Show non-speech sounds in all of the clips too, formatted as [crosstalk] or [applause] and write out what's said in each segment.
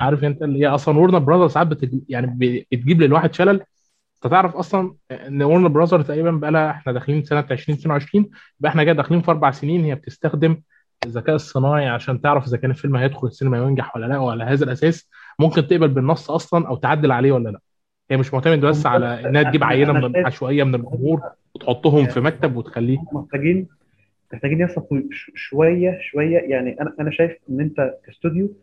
عارف انت اللي هي أصلا ورنر براذر ساعات بتج... يعني بتجيب للواحد شلل. انت تعرف أصلا ان ورنر براذر تقريبا بقى لها إحنا داخلين سنة 2022 يبقى إحنا كده داخلين في أربع سنين هي بتستخدم الذكاء الصناعي عشان تعرف إذا كان الفيلم هيدخل السينما وينجح ولا لا وعلى هذا الأساس ممكن تقبل بالنص أصلا أو تعدل عليه ولا لا. هي مش معتمدة بس على إنها تجيب عينة من عشوائية من الجمهور وتحطهم في مكتب وتخليه محتاجين محتاجين يصفوا شوية شوية. يعني أنا أنا شايف إن أنت كاستوديو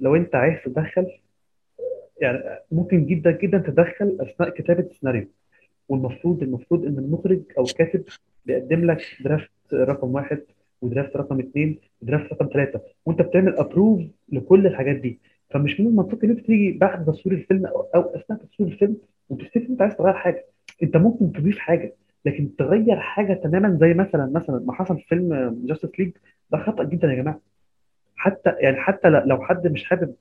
لو انت عايز تدخل يعني ممكن جدا جدا تدخل أثناء كتابة السيناريو. والمفروض المفروض إن المخرج أو الكاتب بيقدم لك درافت رقم واحد ودرافت رقم اثنين ودرافت رقم ثلاثة وأنت بتعمل ابروف لكل الحاجات دي. فمش من المنطقي إن أنت تيجي بعد تصوير الفيلم أو, أثناء تصوير الفيلم وتفتكر أنت عايز تغير حاجة. أنت ممكن تضيف حاجة لكن تغير حاجة تماما زي مثلا مثلا ما حصل في فيلم Justice League ده خطأ جدا يا جماعة. حتى يعني حتى لو حد مش حابب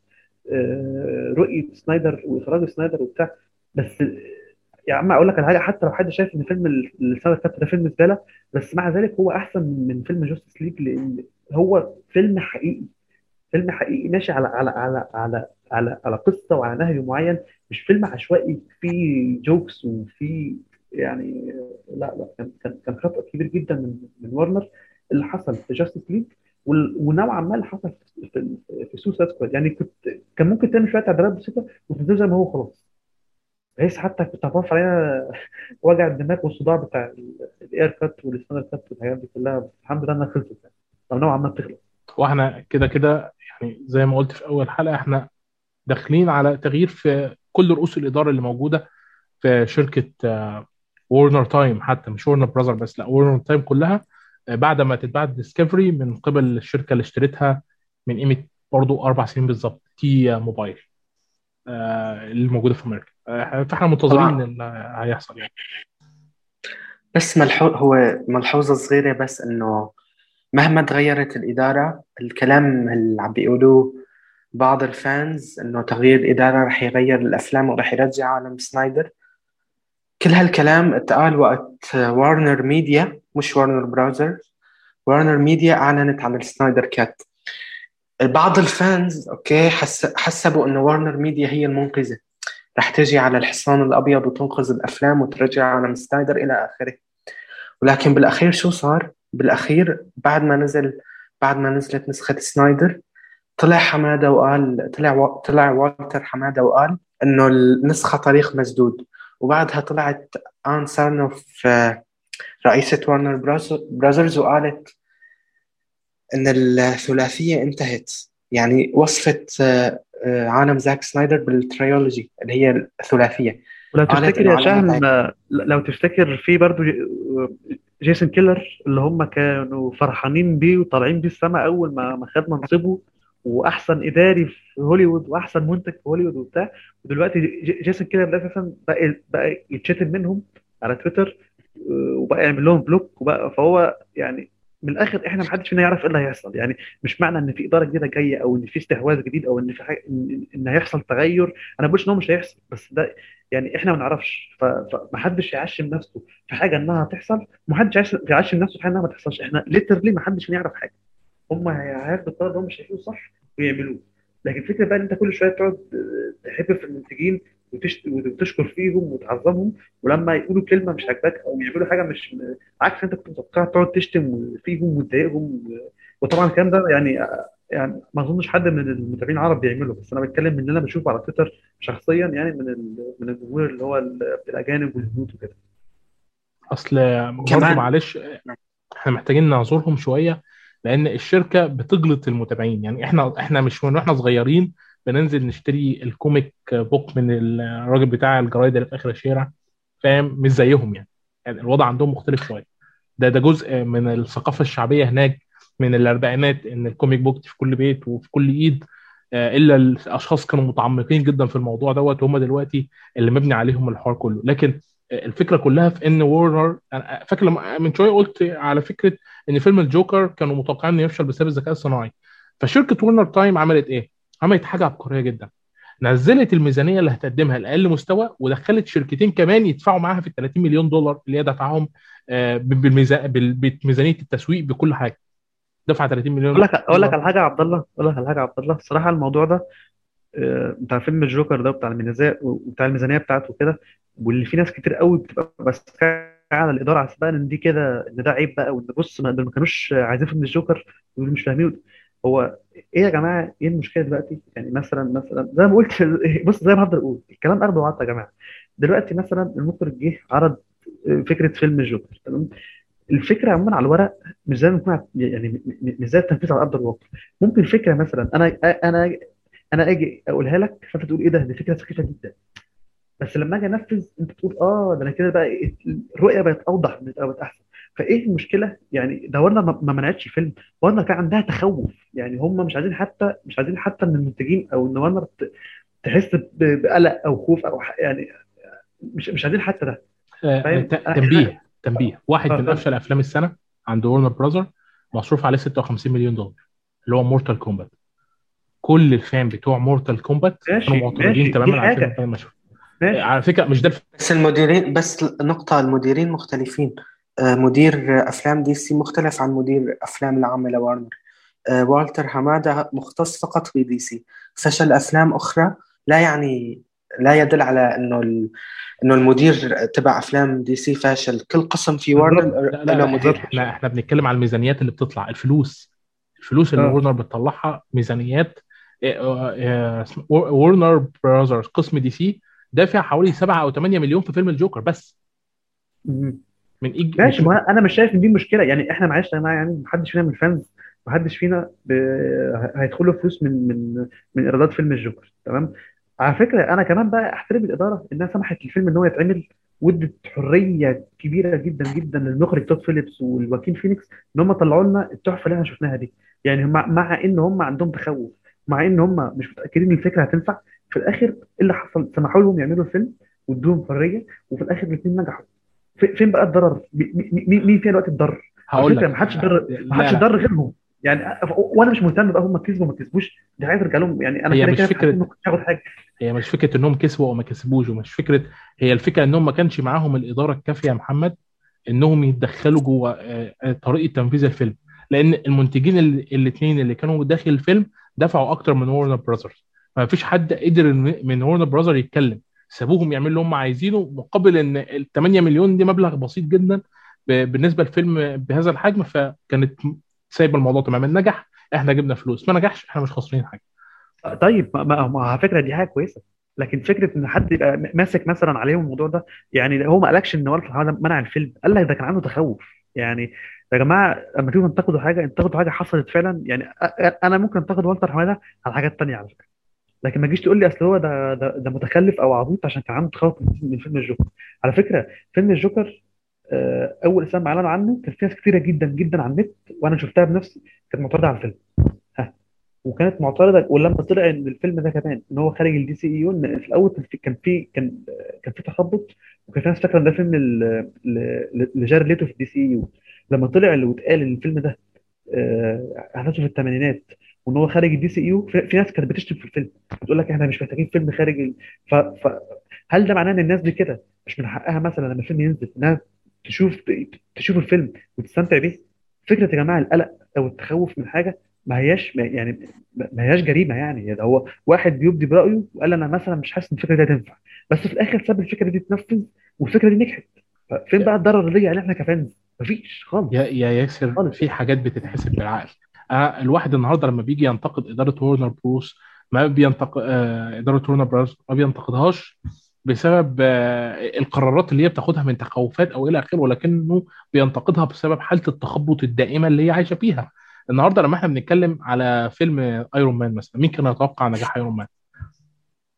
آه، رؤية سنايدر وإخراج سنايدر وبتاع بس يا عم أقول لك على حاجة حتى لو حد شايف إن فيلم ال- السنة اللي فاتت ده فيلم زبالة بس مع ذلك هو أحسن من فيلم Justice League لأن هو فيلم حقيقي فيلم حقيقي ماشي على على على على على على قصة وعلى نهج معين مش فيلم عشوائي فيه jokes وفيه يعني لا لا كان كان كان خطأ كبير جدا من من ورنر اللي حصل في Justice League ونوعا ما اللي حصل في في, Suicide Squad. يعني كنت كان ممكن تعمل شوية تعديلات بسيطة وتنزل زي ما هو خلاص. بحيث حتى كنت هتوفر علينا [laughs] وجع الدماغ والصداع بتاع ال Ayer Cut وال Snyder Cut والحاجات دي كلها. الحمد لله إنها خلصت يعني. أو نوعا ما بتخلص. وإحنا كده كده يعني زي ما قلت في أول حلقة إحنا داخلين على تغيير في كل رؤوس الإدارة اللي موجودة في شركة Warner Time حتى. مش Warner Brother بس لأ Warner Time كلها. آه، بعد ما تتباع Discovery من قبل الشركة اللي اشتريتها من قيمة برضو أربع سنين بالظبط T-Mobile آه، اللي موجودة في أمريكا. آه، فإحنا منتظرين إن هيحصل يعني. بس ملحو... هو ملحوظة صغيرة بس إنه مهما تغيرت الإدارة الكلام اللي عم بيقولوه بعض ال fans إنه تغيير الإدارة رح يغير الأفلام ورح يرجع عالم سنايدر كل هالكلام اتقال وقت Warner Media مش Warner Brother Warner Media أعلنت عن ال Snyder Cut بعض ال fans okay حس... حسبوا إنه Warner Media هي المنقذة رح تجي على الحصان الأبيض وتنقذ الأفلام وترجع عالم سنايدر إلى آخره ولكن بالأخير شو صار؟ بالأخير بعد ما نزل بعد ما نزلت نسخة سنايدر طلع حمادة وقال طلع. طلع والتر حمادة وقال إنه النسخة طريق مسدود وبعدها طلعت آن سارنوف آه، رئيسة وارنر براذرز وقالت إن الثلاثية انتهت. يعني وصفت آه، آه، عالم زاك سنايدر بال trilogy اللي هي الثلاثية. ولو تفتكر يا شهم لو تفتكر في برضو جي- جيسون كيلر اللي هم كانوا فرحانين بيه وطالعين بيه السما أول ما ما خد منصبه. وأحسن إداري في هوليوود وأحسن منتج في هوليوود وبتاع. ودلوقتي جي- جيسون كيلر ده أساسا بقى بقى يتشتم منهم على تويتر آه، وبقى يعمل لهم بلوك وبقى. فهو يعني من الآخر إحنا ما حدش فينا يعرف إيه اللي هيحصل. يعني مش معنى إن في إدارة جديدة جاية أو إن في استحواذ جديد أو إن في حاجة ان, هيحصل تغير. أنا ما بقولش إن هو مش هيحصل بس ده يعني إحنا ما نعرفش. ف- فمحدش يعشم نفسه في حاجة إنها هتحصل ومحدش يعش- يعشم نفسه في حاجة إنها ما تحصلش. إحنا ليترلي ما حدش فينا يعرف حاجة. هم هياخدوا القرار اللي هم شايفينه صح ويعملوه. لكن الفكرة بقى إن أنت كل شوية تقعد تحب في المنتجين وتشت- وتشكر فيهم وتعظمهم ولما يقولوا كلمة مش عاجباك أو يعملوا حاجة مش عكس أنت كنت متوقع تقعد تشتم فيهم وتضايقهم وطبعا الكلام ده يعني يعني ما أظنش حد من المتابعين العرب بيعمله بس أنا بتكلم من اللي أنا بشوفه على تويتر شخصيا يعني من ال- من الجمهور اللي هو ال- الأجانب والهنود وكده. أصل برضه كمان معلش إحنا محتاجين نعذرهم شوية. لأن الشركة بتجلط المتابعين. يعني إحنا إحنا مش من وإحنا صغيرين بننزل نشتري ال comic book من الراجل بتاع الجرايد اللي في آخر الشارع فاهم؟ مش زيهم يعني. يعني الوضع عندهم مختلف شوية. ده ده جزء من الثقافة الشعبية هناك من الأربعينات إن ال comic book في كل بيت وفي كل إيد آه، إلا الأشخاص كانوا متعمقين جدا في الموضوع دوت وهم دلوقتي اللي مبني عليهم الحوار كله. لكن الفكرة كلها في إن وارنر أنا فاكر لما من شوية قلت على فكرة إن فيلم الجوكر كانوا متوقعين إنه يفشل بسبب الذكاء الصناعي. فشركة وورنر تايم عملت إيه؟ عملت حاجة عبقرية جدا. نزلت الميزانية اللي هتقدمها لأقل مستوى ودخلت شركتين كمان يدفعوا معاها في ال 30 مليون دولار اللي هي دفعهم آه، بميزانية التسويق بكل حاجة. دفع 30 أقول مليون لك أقول لك على حاجة يا عبد الله أقول لك على حاجة يا عبد الله. الصراحه الموضوع ده آه، بتاع فيلم الجوكر ده بتاع الميزانيه وبتاع الميزانية بتاعته كده واللي في ناس كتير قوي بتبقى بس على الإدارة على أساس إن دي كده إن ده عيب بقى وإن بص ما كانوش عايزين فيلم الجوكر يقولوا مش فاهمين. هو إيه يا جماعة إيه المشكلة دلوقتي؟ يعني مثلا مثلا زي ما قلت [laughs] بص زي ما هفضل أقول الكلام أخده وعطى يا جماعة. دلوقتي مثلا المخرج جه عرض فكرة فيلم الجوكر تمام؟ الفكرة عموما على الورق مش زي ما يعني مش زي التنفيذ على أرض الواقع. ممكن فكرة مثلا أنا أنا أنا آجي أقولها لك فأنت تقول إيه ده؟ دي فكرة سخيفة جدا. بس لما آجي أنفذ أنت تقول آه ده أنا كده بقى الرؤية بقت أوضح بقت أحسن. فإيه المشكلة؟ يعني ده وارنر ما منعتش فيلم وارنر كان عندها تخوف. يعني هم مش عايزين حتى مش عايزين حتى إن المنتجين أو إن وارنر تحس بقلق أو خوف أو يعني مش مش عايزين حتى ده. آه، تنبيه تنبيه. واحد آه من أفشل أفلام السنة عند وارنر براذر مصروف عليه 56 مليون دولار اللي هو مورتال كومبات كل ال fan بتوع مورتال كومبات كانوا معترضين تماما على مشهور ماشي. على فكرة مش ده الف... بس المديرين بس نقطة المديرين مختلفين. آه، مدير آه، أفلام دي سي مختلف عن مدير أفلام العامة لوارنر آه، والتر حمادة مختص فقط في دي سي. فشل أفلام أخرى لا يعني لا يدل على إنه ال... إنه المدير تبع أفلام دي سي فاشل. كل قسم في وارنر لا لا مدير. إحنا إحنا بنتكلم على الميزانيات اللي بتطلع. الفلوس. الفلوس اللي آه. وارنر بتطلعها ميزانيات آه، آه، وارنر براذرز قسم دي سي دافع حوالي 7 أو 8 مليون في فيلم الجوكر بس. من إيج... ماشي. ما أنا مش شايف إن دي مشكلة. يعني إحنا معلش يا جماعة يعني محدش فينا من ال fans محدش فينا ب... هيدخل له فلوس من من من إيرادات فيلم الجوكر. تمام؟ على فكرة أنا كمان بقى أحترم الإدارة إنها سمحت للفيلم إن هو يتعمل وادت حرية كبيرة جدا جدا للمخرج تود فيليبس وواكين فينيكس إن هم طلعوا لنا التحفة اللي إحنا شفناها دي. يعني مع, مع إن هم عندهم تخوف. مع إن هم مش متأكدين إن الفكرة هتنفع في الآخر إيه اللي حصل؟ سمحوا لهم يعملوا الفيلم وادوهم حرية وفي الآخر الاثنين نجحوا. في- فين بقى الضرر؟ مي- مي- مي- مين فيها الوقت اتضرر؟ على هقول لك. ما حدش ضر ما حدش ضر غيرهم. يعني وأنا مش مهتم بقى هم كسبوا ما كسبوش. دي عايز ارجع لهم. يعني أنا هي مش فكره ما كنتش هاخد حاجة. هي مش فكرة إنهم كسبوا أو ما كسبوش ومش فكره هي الفكرة إنهم ما كانش معاهم الإدارة الكافية يا محمد إنهم يتدخلوا جوه آه، آه، طريقة تنفيذ الفيلم. لأن المنتجين الاثنين اللي كانوا داخل الفيلم دفعوا أكتر من ورنر براذرز ما فيش حد قدر من ورنر براذر يتكلم. سابوهم يعملوا اللي هم عايزينه مقابل إن ال 8 مليون دي مبلغ بسيط جدا بالنسبة لفيلم بهذا الحجم فكانت سايبة الموضوع تماما. نجح. إحنا جبنا فلوس. ما نجحش. إحنا مش خاسرين حاجة. طيب. ما, ما, على فكرة دي حاجة كويسة. لكن فكرة إن حد يبقى ماسك مثلا عليهم الموضوع ده يعني هو ما قالكش إن حماده منع الفيلم. قال لك ده كان عنده تخوف. يعني يا جماعة لما تيجوا تنتقدوا حاجة انتقدوا حاجة حصلت فعلا يعني أنا ممكن أنتقد والتر حمادة على حاجات تانية على فكرة. لكن ما تجيش تقول لي أصل هو ده ده, متخلف أو عبيط عشان كان عنده تخوف من فيلم الجوكر. على فكرة فيلم الجوكر آه، أول سنه اعلنوا عنه كان في ناس كتيرة جدا جدا على النت وأنا شفتها بنفسي كانت معترضة على الفيلم. ها. وكانت معترضة ولما طلع إن الفيلم ده كمان إن هو خارج ال DCEU في الأول كان في كان في كان كان في تخبط وكان في ناس فاكرة إن ده فيلم ل- ل- لجاريد ليتو في ال DCEU لما طلع اللي إن الفيلم ده احداثه في الثمانينات وإن هو خارج ال DCEU في ناس كانت بتشتم في الفيلم. بتقول لك إحنا مش محتاجين فيلم خارج. ف... ف... هل ده معناه إن الناس دي كده؟ مش من حقها مثلا لما الفيلم ينزل إنها تشوف تشوف الفيلم وتستمتع بيه؟ فكرة يا جماعة القلق أو التخوف من حاجة ما هياش يعني ما هياش جريمة يعني. ده هو واحد بيبدي برأيه وقال أنا مثلا مش حاسس إن الفكرة دي هتنفع. بس في الآخر ساب الفكرة دي تتنفذ والفكرة دي نجحت. فين بقى الضرر اللي يعني إحنا كفانز مفيش خالص. يا يا ياسر خالص. في حاجات بتتحسب بالعقل. آه الواحد النهارده لما بيجي ينتقد إدارة ورنر بروس ما بينتقد آه إدارة ورنر بروس ما بينتقدهاش بسبب آه القرارات اللي هي بتاخدها من تخوفات أو إلى آخره ولكنه بينتقدها بسبب حالة التخبط الدائمة اللي هي عايشة فيها. النهارده لما إحنا بنتكلم على فيلم ايرون مان مثلا مين كان يتوقع نجاح ايرون مان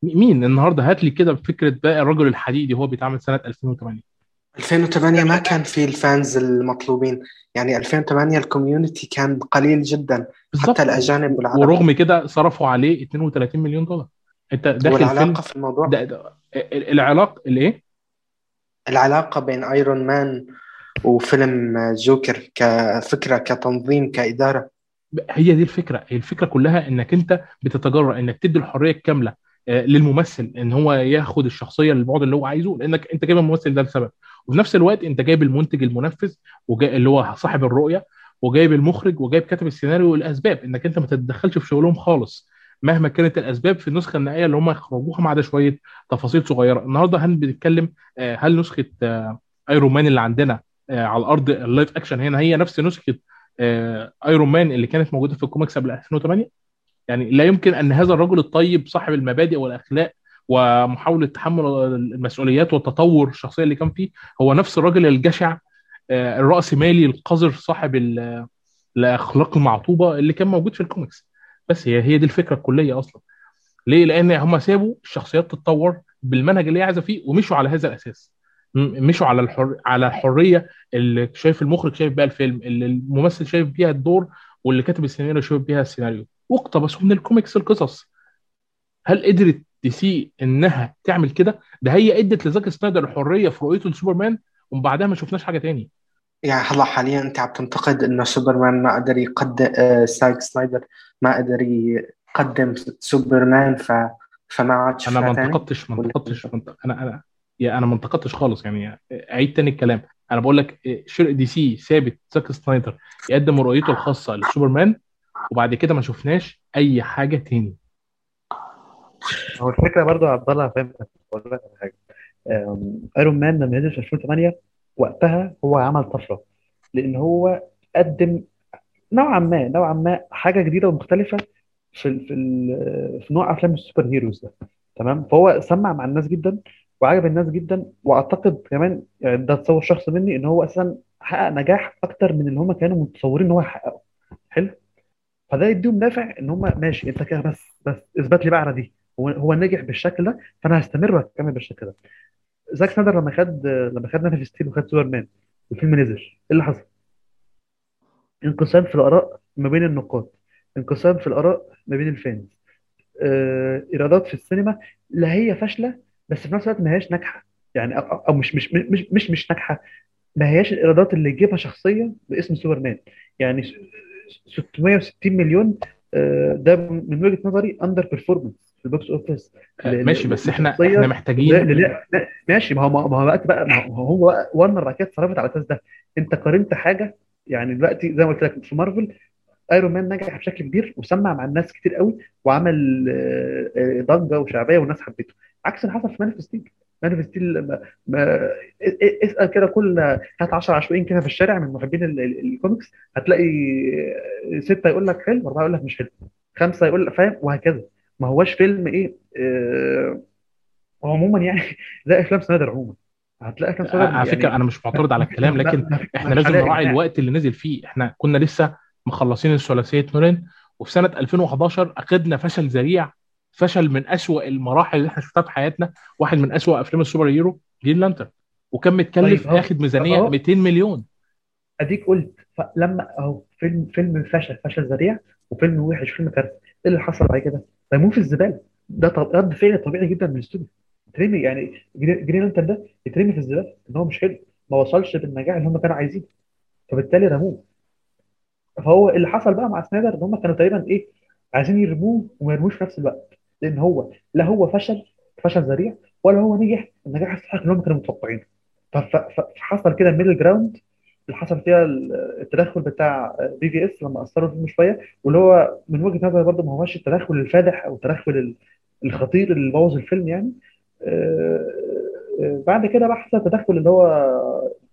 مين؟ النهارده هات لي كده فكرة بقى الرجل الحديدي هو بيتعمل سنة 2008 2008 ما كان في ال fans المطلوبين. يعني 2008 ال community كان قليل جدا حتى بالظبط الأجانب والعرب ورغم كده صرفوا عليه 32 مليون دولار. انت داخل فيلم والعلاقة في الموضوع؟ ده ده العلاقه الايه؟ العلاقة بين ايرون مان وفيلم جوكر كفكرة كتنظيم كإدارة. هي دي الفكرة. هي الفكرة كلها إنك أنت بتتجرأ إنك تدي الحرية الكاملة للممثل إن هو ياخد الشخصية للبعد اللي هو عايزه لأنك أنت جايب الممثل ده لسبب. وفي نفس الوقت أنت جايب المنتج المنفذ وجاي اللي هو صاحب الرؤية وجايب المخرج وجايب كاتب السيناريو والأسباب. إنك أنت ما تتدخلش في شغلهم خالص. مهما كانت الأسباب في النسخة النهائية اللي هم يخرجوها ما عدا شوية تفاصيل صغيرة. النهارده هل بنتكلم آه، هل نسخة آه، ايرون مان اللي عندنا آه، على الأرض ال live action هنا هي نفس نسخة آه، ايرون مان اللي كانت موجودة في الكوميكس قبل 2008 يعني لا يمكن أن هذا الرجل الطيب صاحب المبادئ والأخلاق ومحاولة تحمل المسؤوليات والتطور الشخصية اللي كان فيه هو نفس الراجل الجشع آه، الرأسمالي القذر صاحب ال- الأخلاق المعطوبة اللي كان موجود في الكوميكس. بس هي هي دي الفكرة الكلية أصلا. ليه؟ لأن هم سابوا الشخصيات تتطور بالمنهج اللي هي عايزة فيه ومشوا على هذا الأساس. مشوا على الحر... على الحرية اللي شايف المخرج شايف بيها الفيلم اللي الممثل شايف بيها الدور واللي كاتب السيناريو شايف بيها السيناريو. واقتبسوا من الكوميكس القصص. هل قدرت DC إنها تعمل كده؟ ده هي أدت لزاك سنايدر الحريه في رؤيته لسوبرمان ومن بعدها ما شفناش حاجة تاني. يعني هلا حاليا أنت عم تنتقد إنه سوبرمان ما قدر يقدم آه، زاك سنايدر ما قدر يقدم سوبرمان ف فما عاد أنا ما انتقدتش ما انتقدتش أنا أنا يا أنا ما انتقدتش خالص يعني أعيد تاني الكلام. أنا بقول لك إيه، شركة DC سابت زاك سنايدر يقدم رؤيته الخاصة لسوبرمان وبعد كده ما شفناش أي حاجة تاني. هو الفكرة برضو يا عبد الله فاهم؟ بقول لك حاجة. Iron Man لما نزل في 2008 وقتها هو عمل طفرة لأن هو قدم نوعا ما نوعا ما حاجة جديدة ومختلفة في في في نوع أفلام ال superheroes ده تمام؟ فهو سمع مع الناس جدا وعجب الناس جدا وأعتقد كمان يعني ده تصور شخصي مني إن هو أساسا حقق نجاح أكتر من اللي هم كانوا متصورين إن هو يحققه. حلو؟ فده يديهم دافع إن هم ماشي أنت كده بس بس اثبت لي بقى على دي. هو هو نجح بالشكل ده فأنا هستمر وأكمل بالشكل ده. زاك سنايدر لما خد لما خد Man of Steel وخد سوبر مان الفيلم نزل. إيه اللي حصل؟ انقسام في الآراء ما بين النقاد. انقسام في الآراء ما بين ال fans. آه، إيرادات في السينما لا هي فاشلة بس في نفس الوقت ما هياش ناجحة. يعني أو, أو مش مش مش مش مش ناجحة. ما هياش الإيرادات اللي يجيبها شخصيه باسم سوبرمان. يعني س- 660 مليون آه، ده من وجهة نظري underperformance في ال box office آه، ماشي بس إحنا إحنا لشخصيه لا محتاجين لا لا ماشي. ما هو ما هو وقت بقى ما هو هو بقى ورنر كده اتصرفت على الأساس ده. أنت قارنت حاجة يعني دلوقتي زي ما قلت لك في Marvel Iron Man نجح بشكل كبير وسمع مع الناس كتير قوي وعمل آه، ضجة وشعبية والناس حبته. عكس اللي حصل في Man of Steel Man of Steel اسأل كده كل هات 10 عشوائيين كده في الشارع من محبين ال- ال- الكوميكس هتلاقي آه، ستة يقول لك حلو واربعه يقول لك مش حلو خمسة يقول لك فاهم؟ وهكذا. ما هواش فيلم إيه آه، عموما يعني [laughs] زي أفلام سنايدر عموما. هتلاقي أفلام سنايدر على فكرة يعني أنا مش معترض على الكلام [laughs] لكن إحنا لازم نراعي الوقت اللي نزل فيه. إحنا كنا لسه مخلصين الثلاثية نولان وفي سنة 2011 اخذنا فشل ذريع فشل من أسوأ المراحل اللي إحنا شفتها في حياتنا واحد من أسوأ أفلام ال superhero Green Lantern وكان متكلف طيب اخد ميزانية أهو. 200 مليون. أديك قلت فلما أهو فيلم فيلم فشل فشل ذريع وفيلم وحش فيلم كارثه إيه اللي حصل بعد كده؟ رموه في الزبالة. ده طب- رد فعل طبيعي جدا من الاستوديو. يترمي يعني Gree- Green Lantern ده يترمي في الزبالة إن هو مش حلو. ما وصلش بالنجاح اللي هم كانوا عايزينه. فبالتالي رموه. فهو اللي حصل بقى مع سنايدر إن هم كانوا تقريبا إيه عايزين يرموه وما يرموش في نفس الوقت. لأن هو لا هو فشل فشل ذريع ولا هو نجح. النجاح الصحيح اللي هم كانوا متوقعينه. فحصل كده ال middle ground اللي حصل فيها ال- التدخل بتاع BvS لما أثروا فيه شوية واللي هو من وجهة نظري برضه ما هوش التدخل الفادح أو التدخل ال- الخطير اللي بوظ الفيلم يعني. آه، آه، بعد كده بقى حصل التدخل اللي هو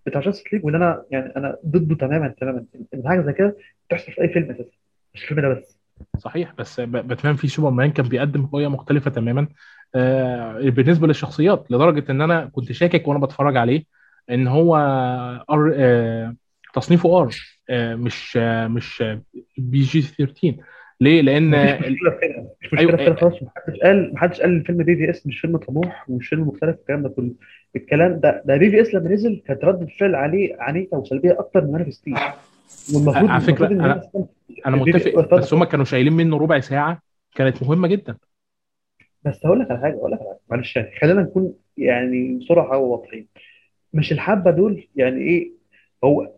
بتاع Justice League واللي أنا يعني أنا ضده تماما تماما. إن حاجة زي كده تحصل في أي فيلم أساسا مش الفيلم ده بس. صحيح بس Batman v Superman كان بيقدم رؤيه مختلفة تماما. آه، بالنسبة للشخصيات لدرجة إن أنا كنت شاكك وأنا بتفرج عليه إن هو R آه، تصنيفه R آه، مش آه، مش PG 13 ليه؟ لأن ال- مشكلة في كده خالص. محدش قال محدش قال الفيلم BvS مش فيلم طموح ومش فيلم مختلف الكلام ده كله. الكلام ده ده BvS لما نزل كانت ردة الفعل عليه عنيفة وسلبية أكتر من Man Steel والمفروض على فكرة أنا أنا في متفق بس هم كانوا شايلين منه ربع ساعة كانت مهمة جدا. بس هقول لك على حاجة أقول لك على حاجة معلش يعني خلينا نكون يعني صراحة وواضحين مش الحبة دول يعني إيه؟ هو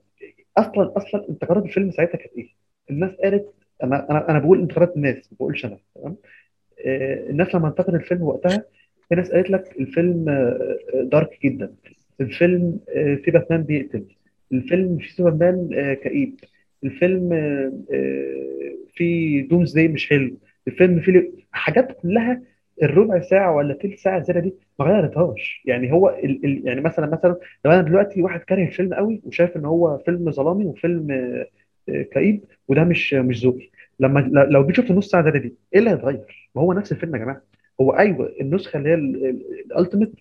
أصلا أصلا انتقادات الفيلم ساعتها كانت إيه؟ الناس قالت أنا أنا أنا بقول انتقادات الناس ما بقولش أنا تمام؟ آه، الناس لما انتقدت الفيلم وقتها في ناس قالت لك الفيلم آه، آه، dark جدا. الفيلم فيه باتمان بيقتل. الفيلم فيه سوبرمان آه، كئيب. الفيلم آه، آه، فيه Doomsday مش حلو. الفيلم فيه حاجات كلها الربع ساعة ولا تلت ساعة زيادة دي ما غيرتهاش. يعني هو ال ال يعني مثلا مثلا لو أنا دلوقتي واحد كاره الفيلم قوي وشايف إن هو فيلم ظلامي وفيلم كئيب وده مش مش ذوقي. لما لو جيت شفت النص ساعة زيادة دي إيه اللي هيتغير؟ ما هو نفس الفيلم يا جماعة. هو أيوه النسخة اللي هي الالتيميت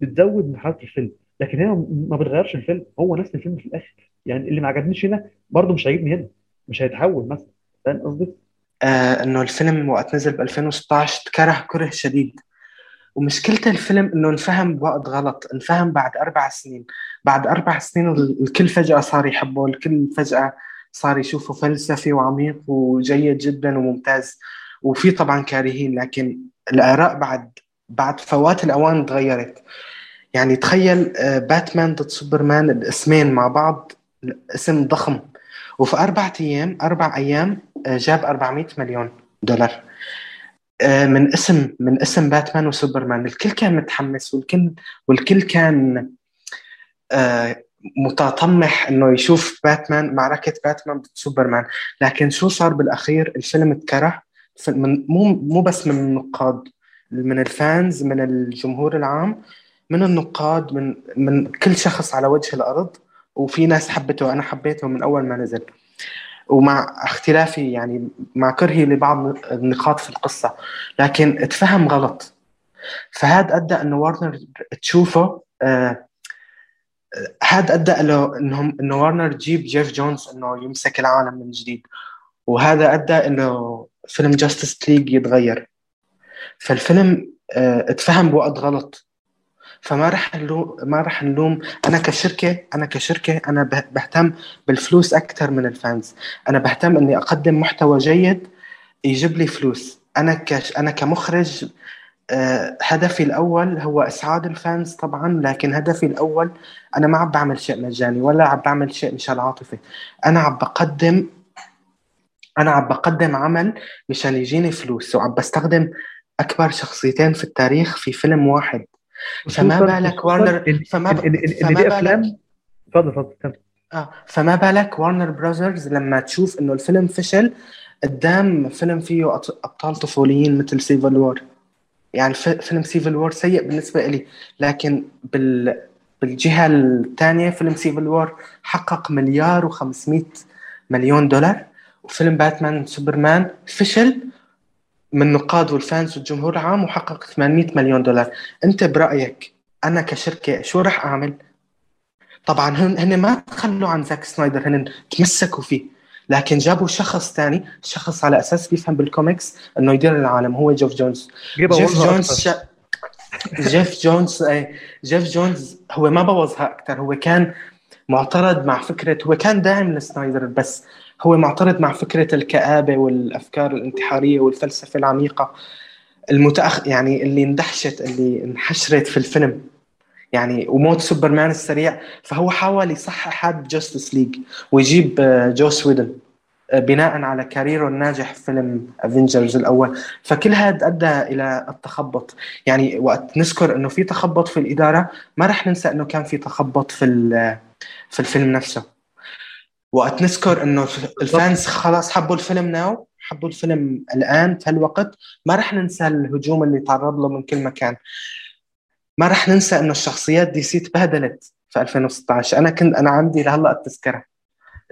بتزود من حلاوه الفيلم. لكن هي ما بتغيرش الفيلم. هو نفس الفيلم في الآخر. يعني اللي ما عجبنيش هنا برضه مش هيعجبني هنا. مش هيتحول مثلا. فاهم قصدي؟ آه إنه الفيلم وقت نزل ب 2016 تكره كره شديد. ومشكلة الفيلم إنه انفهم بوقت غلط. انفهم بعد أربع سنين. بعد أربع سنين الكل فجأة صار يحبه. الكل فجأة صار يشوفه فلسفي وعميق وجيد جدا وممتاز. وفي طبعا كارهين لكن الآراء بعد بعد فوات الأوان تغيرت يعني تخيل آه، باتمان ضد سوبرمان الاسمين مع بعض اسم ضخم. وفي أربعة أيام أربع أيام آه، جاب 400 مليون دولار. آه، من اسم من اسم باتمان وسوبرمان. الكل كان متحمس والكل والكل كان متطمح إنه يشوف باتمان معركة باتمان ضد سوبرمان. لكن شو صار بالأخير؟ الفيلم اتكره. مو مو بس من النقاد من الفانز من الجمهور العام. من النقاد من من كل شخص على وجه الأرض وفي ناس حبته وأنا حبيته من أول ما نزل. ومع اختلافي يعني مع كرهي لبعض النقاط في القصة. لكن اتفهم غلط. فهذا أدى أنه وارنر تشوفه آه هذا أدى له إنهم إنه وارنر تجيب جيف جونز إنه يمسك العالم من جديد. وهذا أدى إنه فيلم Justice League يتغير. فالفيلم آه اتفهم بوقت غلط. فما نلوم ما رح نلوم. أنا كشركه أنا كشركة أنا بهتم بالفلوس أكثر من الفانز. أنا بهتم إني أقدم محتوى جيد يجيب لي فلوس. أنا كش أنا كمخرج آه، هدفي الأول هو إسعاد الفانز طبعا لكن هدفي الأول أنا ما عم بعمل شيء مجاني ولا عم بعمل شيء مشان عاطفة. أنا عم بقدم أنا عم بقدم عمل مشان يجيني فلوس وعم بستخدم أكبر شخصيتين في التاريخ في فيلم واحد. فما [laughs] بالك وارنر فما ب... إن, إن, إن دي أفلام؟ اتفضل اتفضل آه فما بالك Warner Brothers لما تشوف إنه الفيلم فشل قدام فيلم فيه أبطال طفوليين مثل Civil War يعني فيلم Civil War سيء بالنسبة لي لكن بال بالجهة الثانية فيلم Civil War حقق مليار و500 مليون دولار. وفيلم باتمان سوبرمان فشل من النقاد والفانز والجمهور العام وحقق 800 مليون دولار. انت برأيك أنا كشركة شو راح أعمل؟ طبعا هن هن ما تخلوا عن زاك سنايدر هن تمسكوا فيه. لكن جابوا شخص ثاني شخص على أساس بيفهم بالكوميكس إنه يدير العالم هو جيف جونز. جيف جونز شا... جيف جونز اي جيف جونز هو ما بوظها أكثر هو كان معترض مع فكرة هو كان داعم لسنايدر بس هو معترض مع فكرة الكآبة والأفكار الانتحارية والفلسفة العميقة المتأخ يعني اللي اندحشت اللي انحشرت في الفيلم. يعني وموت سوبرمان السريع فهو حاول يصحح هذا Justice League ويجيب آه، جوس ويدن آه، بناء على career ه الناجح في فيلم Avengers الأول. فكل هذا أدى إلى التخبط. يعني وقت نذكر إنه في تخبط في الإدارة ما رح ننسى إنه كان في تخبط في في الفيلم نفسه. وقت نذكر إنه ال fans خلاص حبوا الفيلم now حبوا الفيلم الآن في هالوقت. ما رح ننسى الهجوم اللي تعرض له من كل مكان. ما رح ننسى إنه الشخصيات دي سي تبهدلت في 2016 أنا كنت أنا عندي لهلأ التذكرة.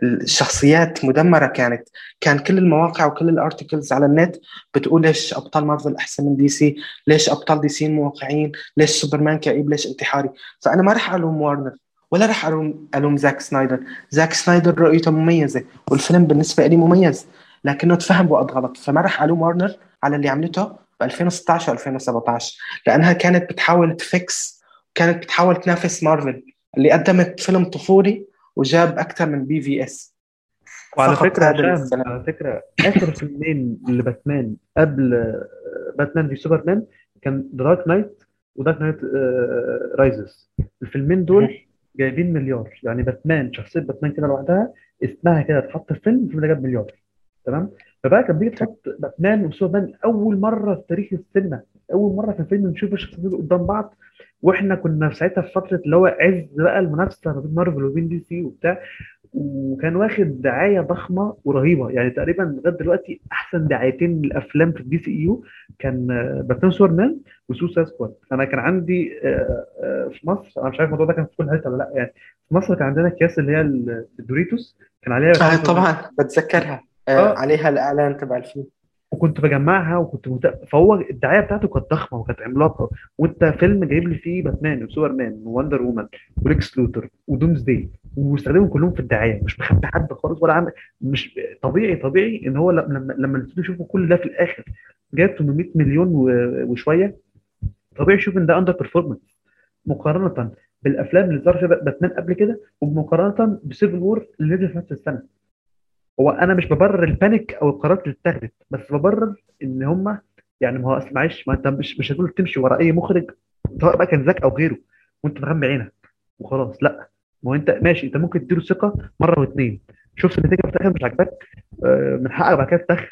الشخصيات مدمرة كانت. كان كل المواقع وكل ال articles على النت بتقول ليش أبطال مارفل أحسن من دي سي؟ ليش أبطال دي سي موقعين ليش سوبرمان كئيب؟ ليش انتحاري؟ فأنا ما رح ألوم وارنر ولا راح الوم ألوم زاك سنايدر. زاك سنايدر رؤيته مميزة والفيلم بالنسبة لي مميز لكنه تفهم بوقت غلط فما راح ألوم وارنر على اللي عملته ب 2016 و 2017 لأنها كانت بتحاول ت fix كانت بتحاول تنافس مارفل اللي قدمت فيلم طفولي وجاب أكثر من BvS. وعلى فكرة على فكرة آخر فيلمين لباتمان قبل باتمان في سوبرمان كان Dark Knight و Dark Knight Rises الفيلمين دول جايبين مليار. يعني باتمان شخصية باتمان كده لوحدها اسمها كده اتحط في فيلم الفيلم ده جاب مليار. تمام؟ فبقى كان بيجي تحط باتمان وسوبرمان اول مرة في تاريخ السينما. أول مرة في الفيلم نشوف الشخصيتين قدام بعض. وإحنا كنا ساعتها في فترة اللي هو عز بقى المنافسة ما بين مارفل وبين دي سي وبتاع. وكان واخد دعاية ضخمة ورهيبة. يعني تقريبا لغاية دلوقتي أحسن دعايتين للأفلام في الدي سي يو كان آه، باتمان سوبرمان و Suicide Squad. أنا كان عندي آه، آه، في مصر أنا مش عارف الموضوع ده كان في كل حتة ولا لأ يعني في مصر كان عندنا أكياس اللي هي الدوريتوس كان عليها آه طبعا بتذكرها. آه. عليها الإعلان تبع الفيلم. وكنت بجمعها وكنت مت... فهو الدعاية بتاعته كانت ضخمة وكانت عملاقة. وانت فيلم جايب لي فيه باتمان وسوبرمان ووندر وومن وليكس لوثر ودومز داي واستخدمهم كلهم في الدعاية. مش مخبي حد خالص ولا عامل مش طبيعي طبيعي إن هو لما لما الاستوديو يشوفوا كل ده في الآخر جاب 800 مليون و- وشوية طبيعي يشوف إن ده underperformance مقارنة بالأفلام اللي ظهر فيها باتمان قبل كده ومقارنة ب Civil War اللي نزل في نفس السنة. هو أنا مش ببرر ال panic أو القرارات اللي اتخذت بس ببرر إن هم يعني ما هو أصل معلش ما أنت مش مش هتقول تمشي ورا أي مخرج سواء بقى كان زاك أو غيره وأنت مغمى عينك وخلاص لأ. ما هو أنت ماشي أنت ممكن تديله ثقة مرة واثنين شفت النتيجة في الآخر مش عاجباك آه، من حقك بعد كده تدخل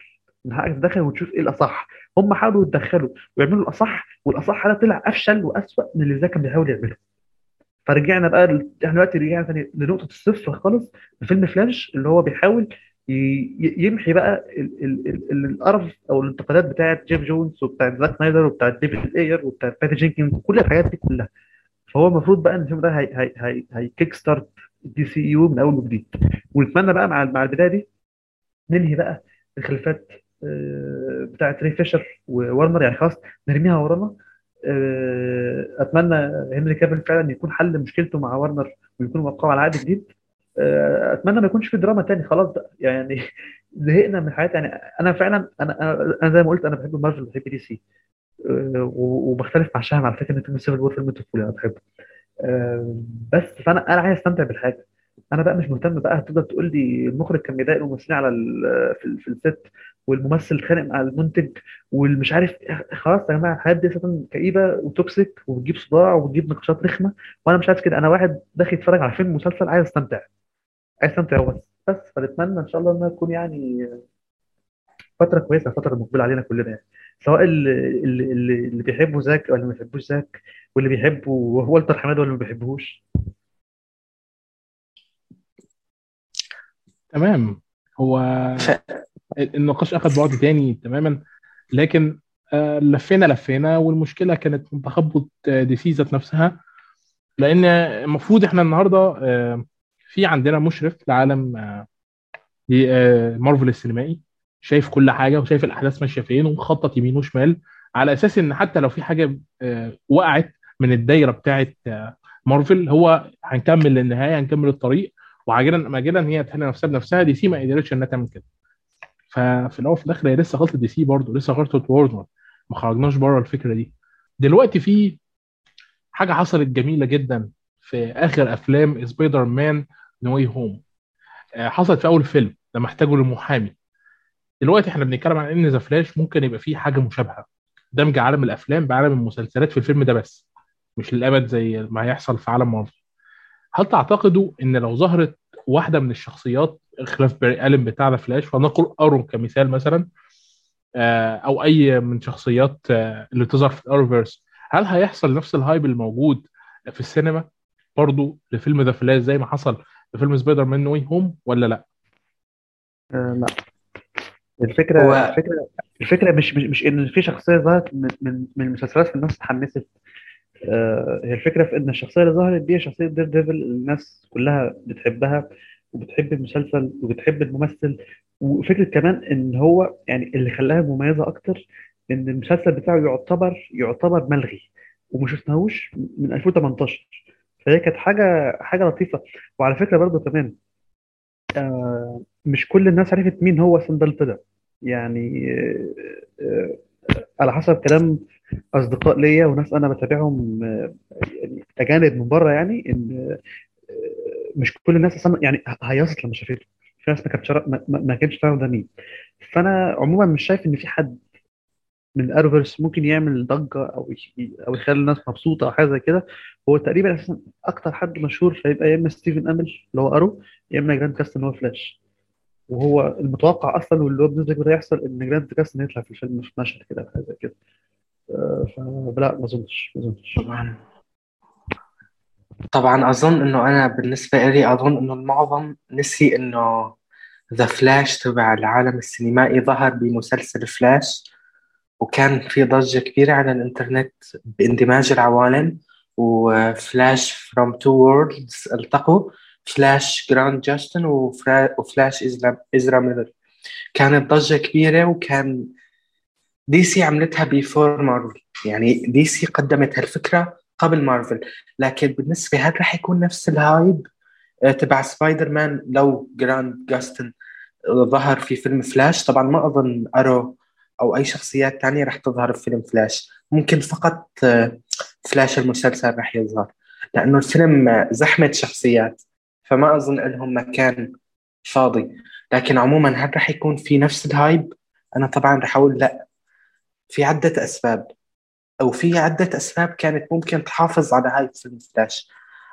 من حقك تدخل وتشوف إيه الأصح. هم حاولوا يتدخلوا ويعملوا الأصح والأصح ده طلع أفشل وأسوأ من اللي زاك كان بيحاول يعمله. فرجعنا بقى إحنا دلوقتي رجعنا تاني لنقطة الصفر خالص في فيلم فلاش اللي هو بيحاول يمحي بقى ال- ال- ال- ال- القرف أو الانتقادات بتاعت جيف جونز وبتاعت زاك سنايدر وبتاعت ديفيد إير وبتاعت باتي جينكينز وكل الحاجات دي كلها. فهو المفروض بقى إن الفيلم ده هي هي هي هي kickstart دي سي يو من أول وجديد. ونتمنى بقى مع مع البداية دي ننهي بقى الخلافات آه، بتاعت ري فيشر وورنر يعني خلاص نرميها ورانا. آه، أتمنى هنري كافيل فعلا يكون حل مشكلته مع ورنر ويكونوا وقعوا على عقد جديد. أتمنى ما يكونش في دراما تاني. خلاص بقى. يعني [laughs] زهقنا من الحياة يعني أنا فعلا أنا أنا زي ما قلت أنا بحب مارفل وبحب دي سي آه، وبختلف مع شهم على فكرة إن فيلم Civil War فيلم طفولي أنا بحبه. آه، بس فأنا أنا عايز أستمتع بالحاجة. أنا بقى مش مهتم بقى. هتفضل تقول لي المخرج كان بيضايق الممثلين على في, في الست والممثل اتخانق مع المنتج والمش عارف إيه. خلاص يا جماعة الحاجات دي أساسا كئيبة و toxic وبتجيب صداع وبتجيب نقاشات رخمة وأنا مش عايز كده. أنا واحد داخل يتفرج على فيلم مسلسل عايز أستمتع. عايز استمتع وبس بس فنتمنى إن شاء الله إنها تكون يعني فترة كويسة فترة مقبلة علينا كلنا يعني. سواء اللي, اللي, اللي اللي بيحبوا زاك ولا ما بيحبوش زاك واللي بيحبوا والتر حماده ولا ما بيحبوش تمام. هو ف... النقاش أخذ بعد تاني تماما. لكن آه، لفينا لفينا والمشكلة كانت من تخبط آه، دي سي ذات نفسها. لأن المفروض إحنا النهارده آه، في عندنا مشرف لعالم آه، آه، مارفل السينمائي شايف كل حاجة وشايف الأحداث ماشية فين ومخطط يمين وشمال على أساس إن حتى لو في حاجة آه، وقعت من الدايرة بتاعه مارفل هو هنكمل للنهاية هنكمل الطريق وعاجلا اجلا هي تحل نفسها بنفسها دي سي ما قدرتش إنها تعمل كده. ففي الأول وفي الآخر هي لسه غلطة دي سي برضه لسه غلطة وورنر ما خرجناش بره الفكرة دي. دلوقتي في حاجة حصلت جميلة جدا في آخر أفلام سبايدر مان No Way Home حصلت في أول فيلم لما احتاجوا لمحامي. دلوقتي إحنا بنتكلم عن إن The Flash ممكن يبقى فيه حاجة مشابهة. دمج عالم الأفلام بعالم المسلسلات في الفيلم ده بس مش للأبد زي ما هيحصل في عالم مارفل. هل تعتقدوا إن لو ظهرت واحدة من الشخصيات خلاف باري الين بتاع The Flash فنقول Arrow كمثال مثلا آه، أو أي من شخصيات آه، اللي تظهر في ال Arrowverse هل هيحصل نفس ال hype الموجود في السينما برضو لفيلم ذا فلاش زي ما حصل في فيلم سبايدر مان نو واي هوم ولا لا؟ آه لا. الفكرة هو الفكرة الفكرة مش مش, مش إن في شخصية ظهرت من من من المسلسلات فالناس اتحمست. آه هي الفكرة في إن الشخصية اللي ظهرت دي شخصية دير ديفل الناس كلها بتحبها وبتحب المسلسل وبتحب الممثل. وفكرة كمان إن هو يعني اللي خلاها مميزة أكتر إن المسلسل بتاعه يعتبر يعتبر ملغي وما شفناهوش من 2018 فهي كانت حاجة حاجة لطيفة. وعلى فكرة برضو كمان آه مش كل الناس عرفت مين هو سندلت ده يعني آه آه على حسب كلام أصدقاء ليا وناس أنا بتابعهم يعني أجانب من بره يعني إن مش كل الناس أصلا يعني هيصت لما شافته في ناس ما كانتش ما كانتش تعرف ده مين. فأنا عموما مش شايف إن في حد من Arrowverse ممكن يعمل ضجة أو أو يخلي الناس مبسوطة أو حاجة زي كده. هو تقريبا أساسا أكتر حد مشهور هيبقى يا إما ستيفن أميل اللي هو ارو يا إما جرانت جاستن اللي هو فلاش وهو المتوقع أصلا واللي هو بنسبه كبيره يحصل إن جرانت جاستن يطلع في الفيلم في مشهد كده أو حاجة زي كده. آه، فلا ما أظنش ما أظنش. طبعا. طبعا أظن إنه أنا بالنسبة لي أظن إنه المعظم نسي إنه ذا فلاش تبع العالم السينمائي ظهر بمسلسل فلاش وكان في ضجة كبيرة على الإنترنت باندماج العوالم و Flash from two worlds التقوا فلاش جرانت جاستن وفلاش إزرا ميلر. كانت ضجة كبيرة وكان دي سي عملتها before مارفل يعني دي سي قدمت هالفكرة قبل مارفل لكن بالنسبة هل رح يكون نفس ال hype آه، تبع سبايدر مان لو جرانت جاستن ظهر في فيلم فلاش. طبعا ما أظن أرو أو أي شخصيات تانية رح تظهر في فيلم فلاش. ممكن فقط آه، فلاش المسلسل رح يظهر لأنه الفيلم زحمة شخصيات فما أظن لهم مكان فاضي. لكن عموما هل رح يكون في نفس ال hype؟ أنا طبعا رح أقول لا. في عدة أسباب أو في عدة أسباب كانت ممكن تحافظ على هاي فيلم فلاش.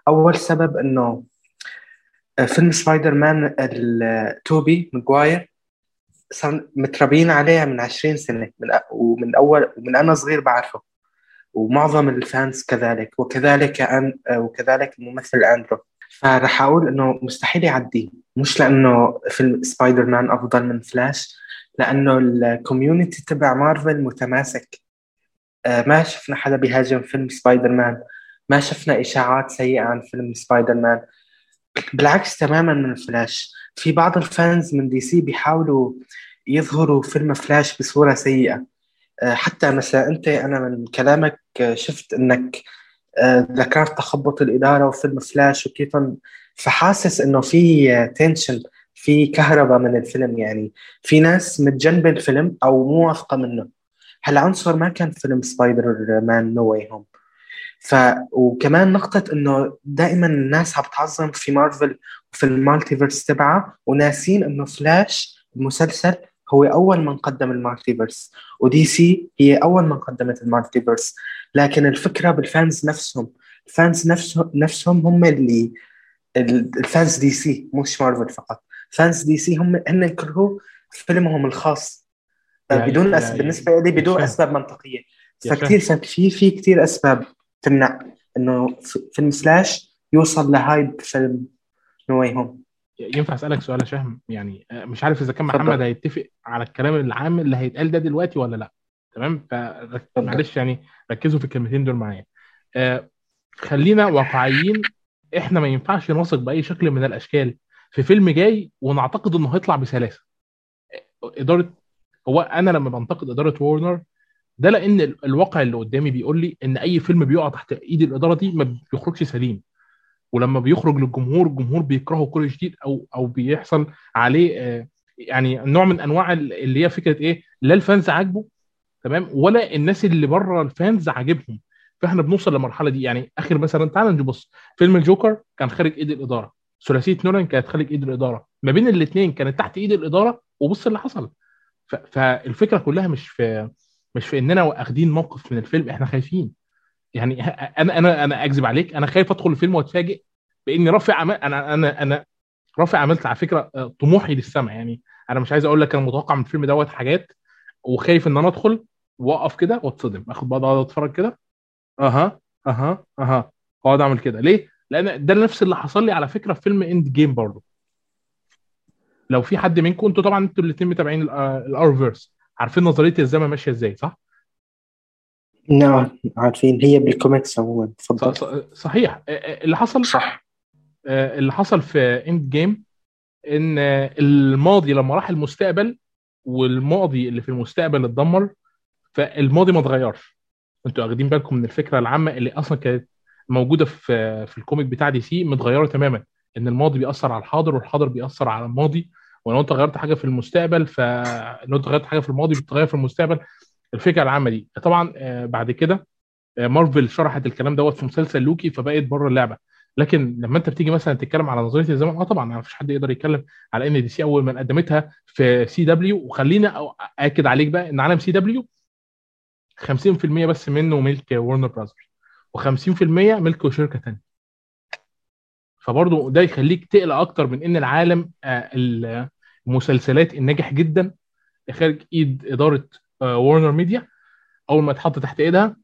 أول سبب إنه فيلم سبايدر مان توبي ماجواير صار متربيين عليها من 20 سنة. من ومن أول ومن أنا صغير بعرفه. ومعظم ال fans كذلك. وكذلك أن وكذلك الممثل أندرو. فراح أقول إنه مستحيل يعدي. مش لأنه فيلم سبايدر مان أفضل من فلاش لأنه ال community تبع مارفل متماسك. آه، ما شفنا حدا بيهاجم فيلم سبايدر مان ما شفنا إشاعات سيئة عن فيلم سبايدر مان بالعكس تماما من فلاش. في بعض ال fans من دي سي بيحاولوا يظهروا فيلم فلاش بصورة سيئة. آه، حتى مثلا أنت أنا من كلامك شفت أنك آه، ذكرت تخبط الإدارة وفيلم فلاش وكيف فحاسس أنه في tension في كهرباء من الفيلم يعني. في ناس متجنبة الفيلم أو مو واثقة منه. هالعنصر ما كان فيلم سبايدر مان نو واي هوم ف وكمان نقطة إنه دائما الناس عم تعظم في مارفل وفي ال multiverse تبعها وناسين إنه فلاش المسلسل هو أول من قدم ال multiverse ودي سي هي أول من قدمت ال multiverse. لكن الفكرة بال fans نفسهم ال fans نفسهم نفسهم هم اللي ال fans دي سي مش مارفل فقط. fans دي سي هم هن كرهوا فيلمهم الخاص. يعني بدون أسباب بالنسبة لي بدون أسباب منطقية. فكثير في في كثير أسباب. تمنع إنه فيلم فلاش يوصل ل hype فيلم نو واي هوم ينفع أسألك سؤال يا شهم؟ يعني آه، مش عارف إذا كان محمد هيتفق على الكلام العام اللي هيتقال ده دلوقتي ولا لا. تمام؟ فمعلش يعني ركزوا في الكلمتين دول معايا. آه خلينا واقعيين. إحنا ما ينفعش نثق بأي شكل من الأشكال في فيلم جاي ونعتقد إنه هيطلع بسلاسة. اداره هو أنا لما بنتقد إدارة وورنر ده لأن الواقع اللي قدامي بيقول لي إن أي فيلم بيقع تحت إيد الإدارة دي ما بيخرجش سليم. ولما بيخرج للجمهور الجمهور بيكرهه كل جديد أو أو بيحصل عليه آه، يعني نوع من أنواع اللي هي فكرة إيه؟ لا الفانز عاجبه تمام؟ ولا الناس اللي بره الفانز عاجبهم. فإحنا بنوصل للمرحلة دي. يعني آخر مثلا تعال نبص. فيلم الجوكر كان خارج إيد الإدارة. ثلاثية نولان كانت خارج إيد الإدارة. ما بين الاثنين كانت تحت إيد الإدارة وبص اللي حصل. فالفكرة كلها مش في مش في إننا واخدين موقف من الفيلم إحنا خايفين. يعني أنا أنا أنا أكذب عليك أنا خايف أدخل الفيلم وأتفاجئ بإني رافع عمل أنا أنا أنا رافع عملت على فكرة آه، طموحي للسماء. يعني أنا مش عايز أقول لك أنا متوقع من الفيلم دوت حاجات وخايف إن أنا أدخل وأقف كده وأتصدم. آخد بعض أقعد أتفرج كده. أها أها أها. أقعد أعمل كده. ليه؟ لأن ده نفس اللي حصل لي على فكرة في فيلم إند جيم برضه. لو في حد منكم أنتوا طبعا أنتوا الاثنين متابعين ال Arrowverse عارفين نظرية الزمن ماشية إزاي صح؟ نعم عارفين. هي بالكوميكس عموما. تفضل صحيح. اللي حصل صح. اللي حصل في إند جيم إن الماضي لما راح المستقبل والماضي اللي في المستقبل اتدمر فالماضي ما اتغيرش. أنتوا واخدين بالكم من الفكرة العامة اللي أصلا كانت موجودة في في ال comic بتاع دي سي متغيرة تماما. إن الماضي بيأثر على الحاضر والحاضر بيأثر على الماضي. ولو انت غيرت حاجة في المستقبل فلو انت غيرت حاجة في الماضي بتتغير في المستقبل الفكرة العامه دي طبعا آه، بعد كده آه، مارفل شرحت الكلام دوت في مسلسل لوكي فبقت بره اللعبة. لكن لما انت بتيجي مثلا تتكلم على نظرية الزمن آه طبعا ما فيش حد يقدر يتكلم على إن دي سي أول من قدمتها في سي دبليو وخلينا اكد عليك بقى إن عالم سي دبليو 50% بس منه ملك ورنر براذرز و50% ملك شركة ثانية فبرضه ده يخليك تقلق أكتر من إن العالم آه، المسلسلات الناجح جدا خارج إيد إدارة وارنر ميديا أول ما يتحط تحت إيدها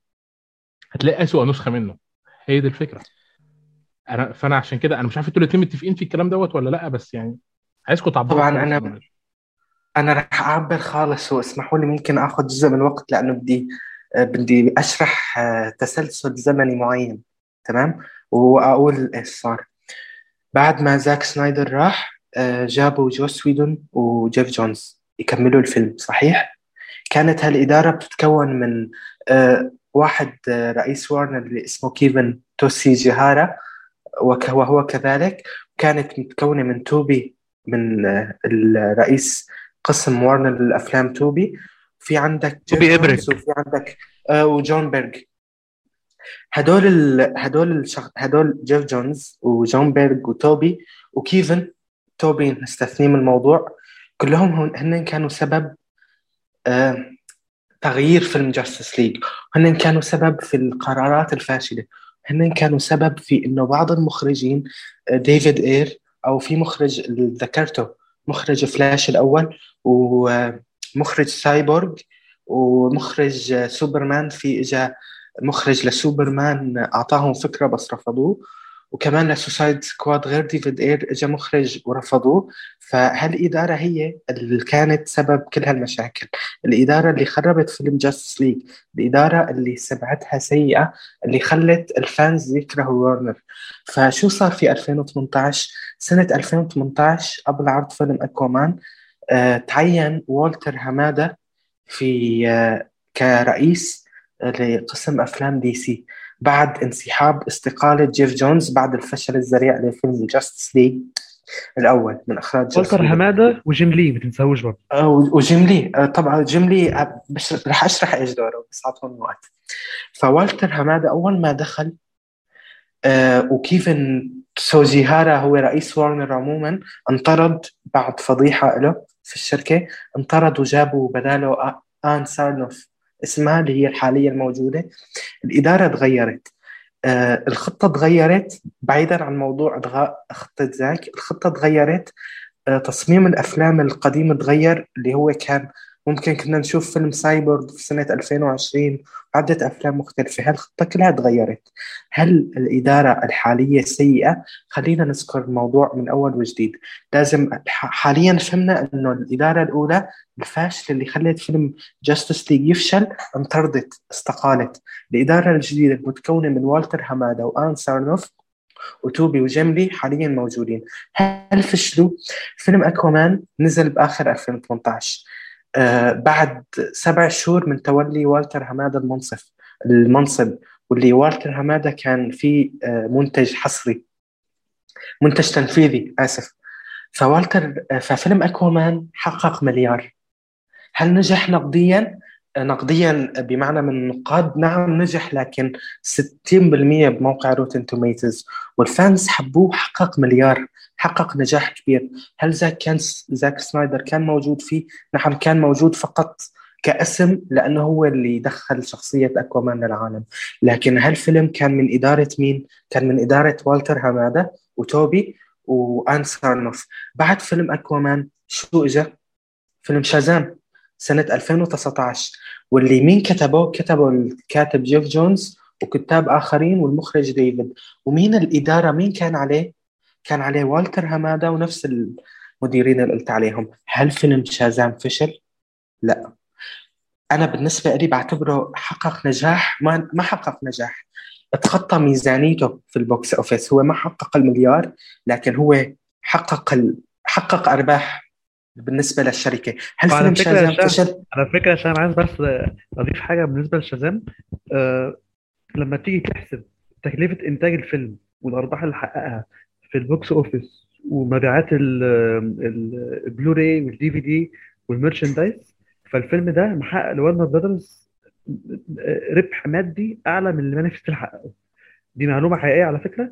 هتلاقي اسوء نسخة منه. هي دي الفكرة. انا فأنا عشان كده أنا مش عارف أنتوا الاتنين متفقين في الكلام دوت ولا لأ بس يعني عايزكم تعبروا طبعا أنا. أنا رح أعبر خالص واسمحوا لي ممكن آخذ جزء من الوقت لأنه بدي آه، بدي أشرح آه، تسلسل زمني معين تمام؟ واقول إيش صار. بعد ما زاك سنايدر راح آه، جابوا جوس ويدن وجيف جونز يكملوا الفيلم صحيح؟ كانت هالإدارة بتتكون من آه، واحد آه، رئيس وارنر اللي اسمه كيفن تسوجيهارا وك- وهو كذلك. كانت متكونة من توبي من الرئيس قسم وارنر للأفلام توبي. في عندك توبي إمريك. وفي عندك وجون بيرج هدول ال... هدول الشخ... هدول جيف جونز وجون بيرج وتوبي وكيفن. توبي نستثنيه من الموضوع. كلهم هن كانوا سبب آه... تغيير فيلم جاستس ليج هن كانوا سبب في القرارات الفاشلة. هن كانوا سبب في إنه بعض المخرجين آه، ديفيد إير أو في مخرج ذكرته مخرج فلاش الأول ومخرج سايبورغ ومخرج آه، سوبرمان في إجا مخرج لسوبرمان أعطاهم فكرة بس رفضوه. وكمان لسوسايد سكواد غير ديفيد إير اجى مخرج ورفضوه. فهالاداره هي اللي كانت سبب كل هالمشاكل؟ الإدارة اللي خربت فيلم جاستس ليج الإدارة اللي سمعتها سيئة. اللي خلت ال fans يكرهوا وارنر فشو صار في 2018 سنة 2018 قبل عرض فيلم اكوامان آه تعين والتر همادة في آه كرئيس لقسم أفلام دي سي. بعد انسحاب استقالة جيف جونز بعد الفشل الذريع لفيلم جاستس ليج الأول من إخراج جوس والتر. حمادة وجيم لي ما تنساهوش برضه. آه، وجيم لي. آه، طبعا جيم لي آه، بش رح أشرح إيش دوره بس أعطوني وقت. فوالتر هماده أول ما دخل آه، وكيفن سوجيهارا هو رئيس وارنر عموما انطرد بعد فضيحة له في الشركة انطرد وجابوا بداله آ- آن سارنوف. اسمها اللي هي الحالية الموجودة. الإدارة تغيرت. آه، الخطة تغيرت بعيدا عن موضوع الغاء خطة زاك. الخطة تغيرت. آه، تصميم الأفلام القديم تغير اللي هو كان ممكن كنا نشوف فيلم سايبورغ في سنة 2020 وعدة أفلام مختلفة. هالخطة كلها تغيرت؟ هل الإدارة الحالية سيئة؟ خلينا نذكر الموضوع من أول وجديد. لازم حاليا فهمنا أنه الإدارة الأولى الفاشلة اللي خلت فيلم جاستس ليج يفشل انطردت استقالت. الإدارة الجديدة المتكونة من والتر همادا وآن سارنوف وتوبي وجيم لي حاليا موجودين. هل فشلوا؟ فيلم أكوامان نزل بآخر 2018 آه بعد سبع شهور من تولي والتر همادا المنصف المنصب واللي والتر همادا كان في آه منتج حصري منتج تنفيذي آسف. فوالتر آه ففيلم أكوامان حقق مليار. هل نجح نقديا؟ آه، نقديا بمعنى من النقاد نعم نجح لكن 60% بموقع روتن توميتوز وال fans حبوه حقق مليار. حقق نجاح كبير. هل زاك كان زاك سنايدر كان موجود فيه؟ نعم كان موجود فقط كاسم لأنه هو اللي دخل شخصية أكوامان للعالم لكن هالفيلم كان من إدارة مين؟ كان من إدارة والتر همادا وتوبي وآن سارنوف. بعد فيلم أكوامان شو إجا؟ فيلم شازام سنة 2019 واللي مين كتبه؟ كتبه الكاتب جيف جونز وكتاب آخرين والمخرج ديفيد. ومين الإدارة؟ مين كان عليه؟ كان عليه والتر همادا ونفس المديرين اللي قلت عليهم. هل فيلم شازام فشل؟ لا. أنا بالنسبة لي بعتبره حقق نجاح. ما ما حقق نجاح. اتخطى ميزانيته في ال box office. هو ما حقق المليار لكن هو حقق ال... حقق أرباح بالنسبة للشركة. هل فيلم شازام فشل؟ على فكرة عشان عايز بس أضيف حاجة بالنسبة لشازام. آه لما تيجي تحسب تكلفة إنتاج الفيلم والأرباح اللي حققها في ال box office ومبيعات ال- ال- ال Blu-ray وال DVD وال merchandise فالفيلم ده محقق لورنر براذرز ربح مادي أعلى من اللي Man of Steel حققه. دي معلومة حقيقية على فكرة.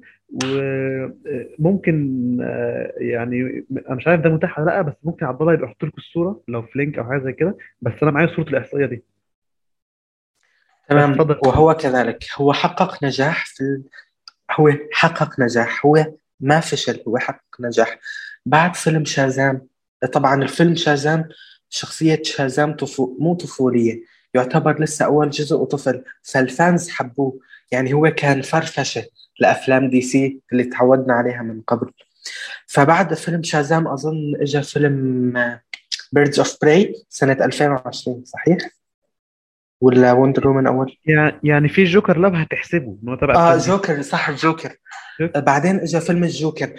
وممكن يعني أنا مش عارف ده متاح ولا لأ بس ممكن عبد الله يبقى يحط لكم الصورة لو في link أو حاجة زي كده. بس أنا معايا صورة الإحصائية دي. تمام. وهو كذلك هو حقق نجاح في ال... هو حقق نجاح. هو ما فشل هو حقق نجاح بعد فيلم شازام طبعا الفيلم شازام شخصية شازام طفو... مو طفولية يعتبر لسه أول جزء وطفل فال fans حبوه يعني هو كان فرفشة لأفلام دي سي اللي تعودنا عليها من قبل فبعد فيلم شازام أظن اجى فيلم بيردز اوف براي سنة 2020 صحيح؟ ولا وندر وومن أول؟ يعني في جوكر تبع آه الفيلم. جوكر صح جوكر. بعدين اجى فيلم الجوكر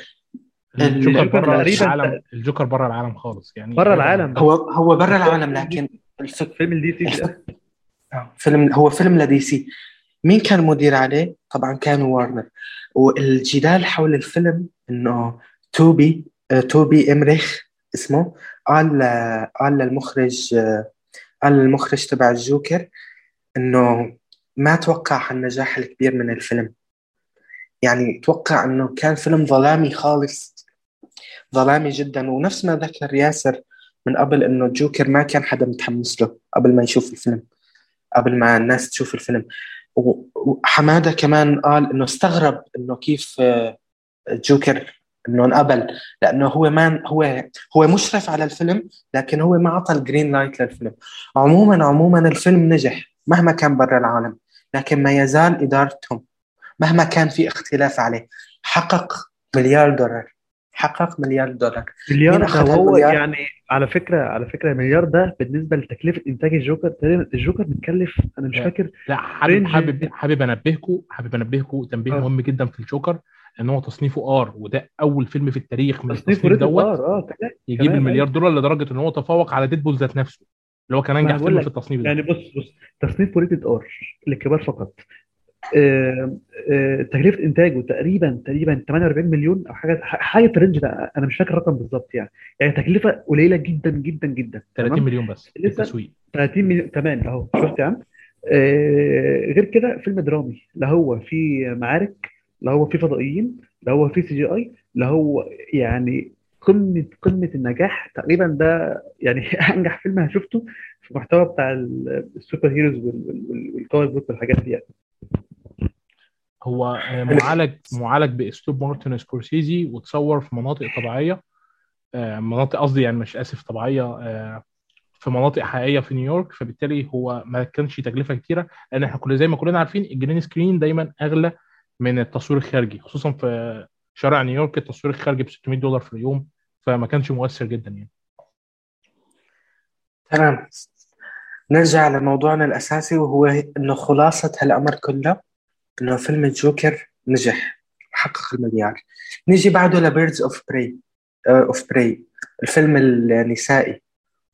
الجوكر تقريباً العالم الجوكر بره العالم خالص يعني بره العالم. هو هو برا العالم لكن. فيلم الدي سي. آه، فيلم هو فيلم لدي سي مين كان مدير عليه؟ طبعا كان وارنر والجدال حول الفيلم إنه توبي آه، توبي إمريك اسمه قال قال للمخرج آه، قال للمخرج تبع الجوكر إنه ما توقع النجاح الكبير من الفيلم يعني توقع إنه كان فيلم ظلامي خالص ظلامي جدا. ونفس ما ذكر ياسر من قبل إنه الجوكر ما كان حدا متحمس له قبل ما يشوف الفيلم قبل ما الناس تشوف الفيلم. وحماده كمان قال إنه استغرب إنه كيف آه، الجوكر إنه انقبل. لأنه هو ما هو هو مشرف على الفيلم لكن هو ما أعطى ال green light للفيلم. عموما عموما الفيلم نجح مهما كان برا العالم لكن ما يزال إدارتهم مهما كان في اختلاف عليه. حقق مليار دولار. حقق مليار دولار. مليار ده هالمليار؟ يعني على فكرة على فكرة مليار ده بالنسبة لتكلفة إنتاج الجوكر. تقريبا الجوكر متكلف أنا مش. فاكر لا حابب حابب حابب انبهكم حابب انبهكم تنبيه آه. مهم جدا في الجوكر إن هو تصنيفه R وده أول فيلم في التاريخ من تصنيف التصنيف دوت. آه يجيب المليار دولار لدرجة إن هو تفوق على ديدبول ذات نفسه اللي هو كان أنجح فيلم في التصنيف ده. يعني بص بص تصنيف rated R للكبار فقط. تكلفة انتاجه تقريبا تقريبا 48 مليون أو حاجة حاجة في ال range ده أنا مش فاكر الرقم بالظبط يعني. يعني تكلفة قليلة جدا جدا جدا. 30 تمام؟ مليون بس في التسويق 30 مليون تمام أهو. شفت يا عم؟ آه غير كده فيلم درامي. لا هو فيه معارك لا هو فيه فضائيين لا هو فيه CGI لا هو يعني قمة قمة النجاح. تقريبا ده يعني [laughs] أنجح فيلم أنا شفته في المحتوى بتاع ال- ال superheroes وال- وال- وال comic book والحاجات دي يعني. هو آه، معالج معالج بأسلوب مارتن سكورسيزي وتصور في مناطق طبيعية آه، مناطق قصدي يعني مش آسف طبيعية آه، في مناطق حقيقية في نيويورك. فبالتالي هو ما كانش تكلفة كتيرة لأن إحنا كل زي ما كلنا عارفين ال green screen دايما أغلى من التصوير الخارجي خصوصا في شارع نيويورك التصوير الخارجي ب 600 دولار في اليوم فما كانش مؤثر جدا يعني. تمام. نرجع لموضوعنا الأساسي وهو إنه خلاصة هالأمر كله إنه فيلم الجوكر نجح حقق المليار. نيجي بعده ل Birds of Prey of Prey الفيلم النسائي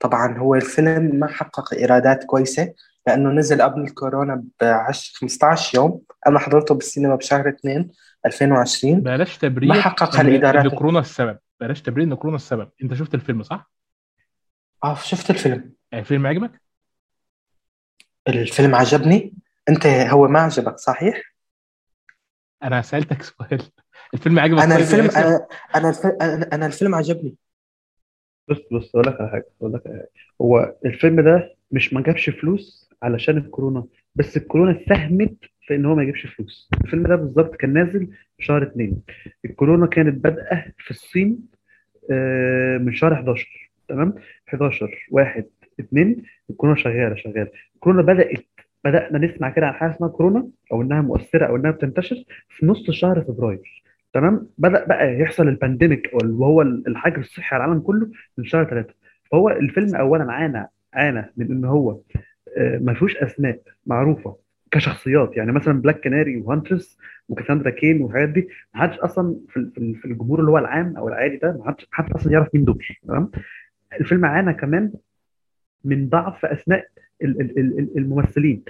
طبعا هو الفيلم ما حقق إيرادات كويسة لأنه نزل قبل الكورونا ب 10 15 يوم أنا حضرته بالسينما بشهر 2 2020 بلاش تبرير ما حقق. ان كورونا السبب بلاش تبرير ان كورونا السبب أنت شفت الفيلم صح؟ آه شفت الفيلم الفيلم عجبك؟ الفيلم عجبني أنت هو ما عجبك صحيح؟ أنا سألتك [laughs] سؤال. الفيلم عجبك أنا طيب الفيلم ياسر؟ أنا أنا الفيلم أنا أنا الفيلم عجبني. بص بص أقول لك على حاجة أقول لك على حاجة. هو الفيلم ده مش ما جابش فلوس علشان الكورونا بس الكورونا ساهمت في إن هو ما يجيبش فلوس. الفيلم ده بالظبط كان نازل في شهر اتنين. الكورونا كانت بادئة في الصين آه، من شهر 11 تمام؟ 11 واحد اتنين الكورونا شغالة شغالة. الكورونا بدأت بدأنا نسمع كده عن حاجة اسمها كورونا أو إنها مؤثرة أو إنها بتنتشر في نص شهر فبراير. تمام؟ بدأ بقى يحصل ال pandemic وهو الحجر الصحي على العالم كله من شهر ثلاثة فهو الفيلم اولا عانى عانى من إن هو آه، ما فيهوش أسماء معروفة كشخصيات. يعني مثلا بلاك كاناري وهانتريس وكاساندرا كين والحاجات دي ما حدش أصلا في ال- في ال- في الجمهور اللي هو العام أو العادي ده ما حدش حد أصلا يعرف مين دول. تمام؟ الفيلم عانى كمان من ضعف أسماء الممثلين.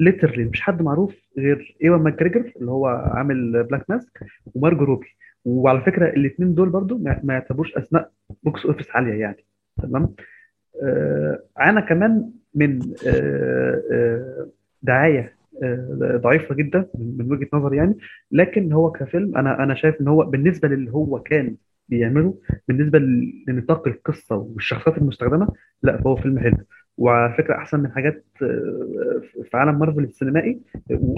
literally مش حد معروف غير ايوان ماكجريجر اللي هو عامل بلاك ماسك ومارجو روبي. وعلى فكرة الاثنين دول برضو ما يعتبروش اسماء box office عالية يعني. تمام؟ آه عانى كمان من آه آه دعاية آه ضعيفة جدا من من وجهة نظري يعني. لكن هو كفيلم أنا أنا شايف إن هو بالنسبة للي هو كان بيعمله بالنسبة لنطاق القصة والشخصيات المستخدمة لا فهو فيلم حلو. وعلى فكرة أحسن من حاجات آه، في عالم مارفل السينمائي.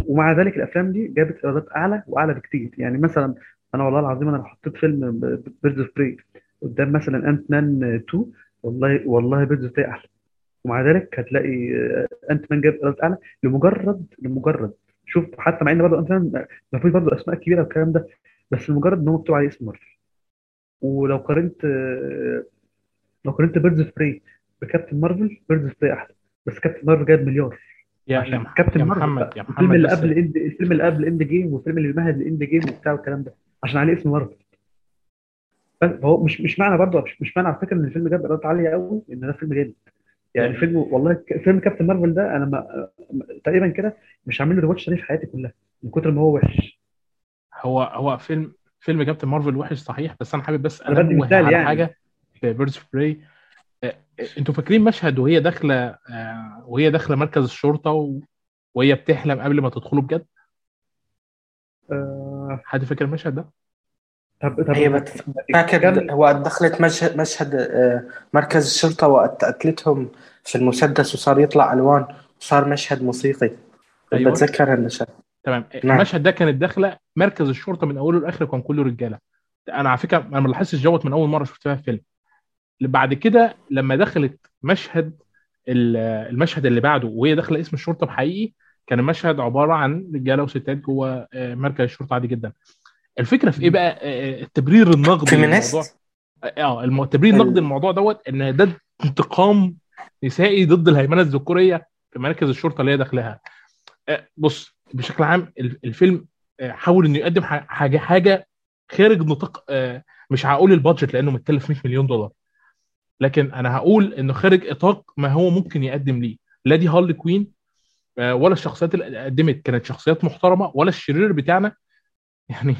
ومع ذلك الأفلام دي جابت إيرادات أعلى وأعلى بكتير. يعني مثلا أنا والله العظيم أنا لو حطيت فيلم Birds of Prey قدام مثلا انت مان 2 والله والله Birds of Prey أحلى. ومع ذلك هتلاقي آه، انت مان جاب إيرادات أعلى لمجرد لمجرد. شوف حتى مع إن برضه انت ما فيش برضه أسماء كبيرة والكلام ده بس لمجرد إن هو مكتوب عليه اسم مارفل. ولو قارنت آه، لو قارنت بيردز اوف براي بكابتن مارفل بيردز اوف أحلى بس كابتن مارفل جايب مليار. يا يا عشان كابتن يا مارفل محمد يا الفيلم محمد اللي بس قبل اند الفيلم اللي قبل اند جيم والفيلم اللي بيمهد لاند جيم وبتاع والكلام ده. عشان عليه اسم مارفل. فهو مش مش معنى برضه مش, مش معنى على فكرة إن الفيلم جاب إيرادات عالية قوي إن ده فيلم جامد. يعني فيلم والله فيلم كابتن مارفل ده أنا ما تقريبا كده مش عامل له ريواتش تاني في حياتي كلها من كتر ما هو وحش. هو هو فيلم فيلم كابتن مارفل وحش صحيح بس أنا حابب بس أنا بدي أنوه مثال على يعني. حاجة في Birds of Prey أنتوا فاكرين مشهد وهي داخلة آه، وهي داخلة مركز الشرطة و... وهي بتحلم قبل ما تدخله بجد؟ آه. حد فاكر المشهد ده؟ طب طب هي. فاكر وقت دخلت مشهد مشهد آه، مركز الشرطة وقت قتلتهم في المسدس وصار يطلع ألوان وصار مشهد موسيقي. أيوه. بتذكر المشهد. تمام. نعم. المشهد ده كانت داخلة مركز الشرطة من أوله لآخره كان كله رجالة. أنا على فكرة أنا ما لاحظتش دوت من أول مرة شفتها في فيلم. بعد كده لما دخلت مشهد ال- المشهد اللي بعده وهي داخلة اسم الشرطة بحقيقي كان المشهد عبارة عن رجالة وستات جوه آه، مركز الشرطة عادي جدا. الفكرة في إيه بقى؟ آه، التبرير النقدي للموضوع. آه التبرير النقدي ال... للموضوع دوت إن ده انتقام نسائي ضد الهيمنة الذكورية في مراكز الشرطة اللي هي داخلها. آه، بص بشكل عام ال- الفيلم آه، حاول إنه يقدم حاجة حاجة خارج نطاق آه، مش هقول ال budget لأنه متكلف 100 مليون دولار. لكن أنا هقول انه خارج نطاق ما هو ممكن يقدم ليه. لا دي هارلي كوين آه، ولا الشخصيات اللي قدمت كانت شخصيات محترمة ولا الشرير بتاعنا. يعني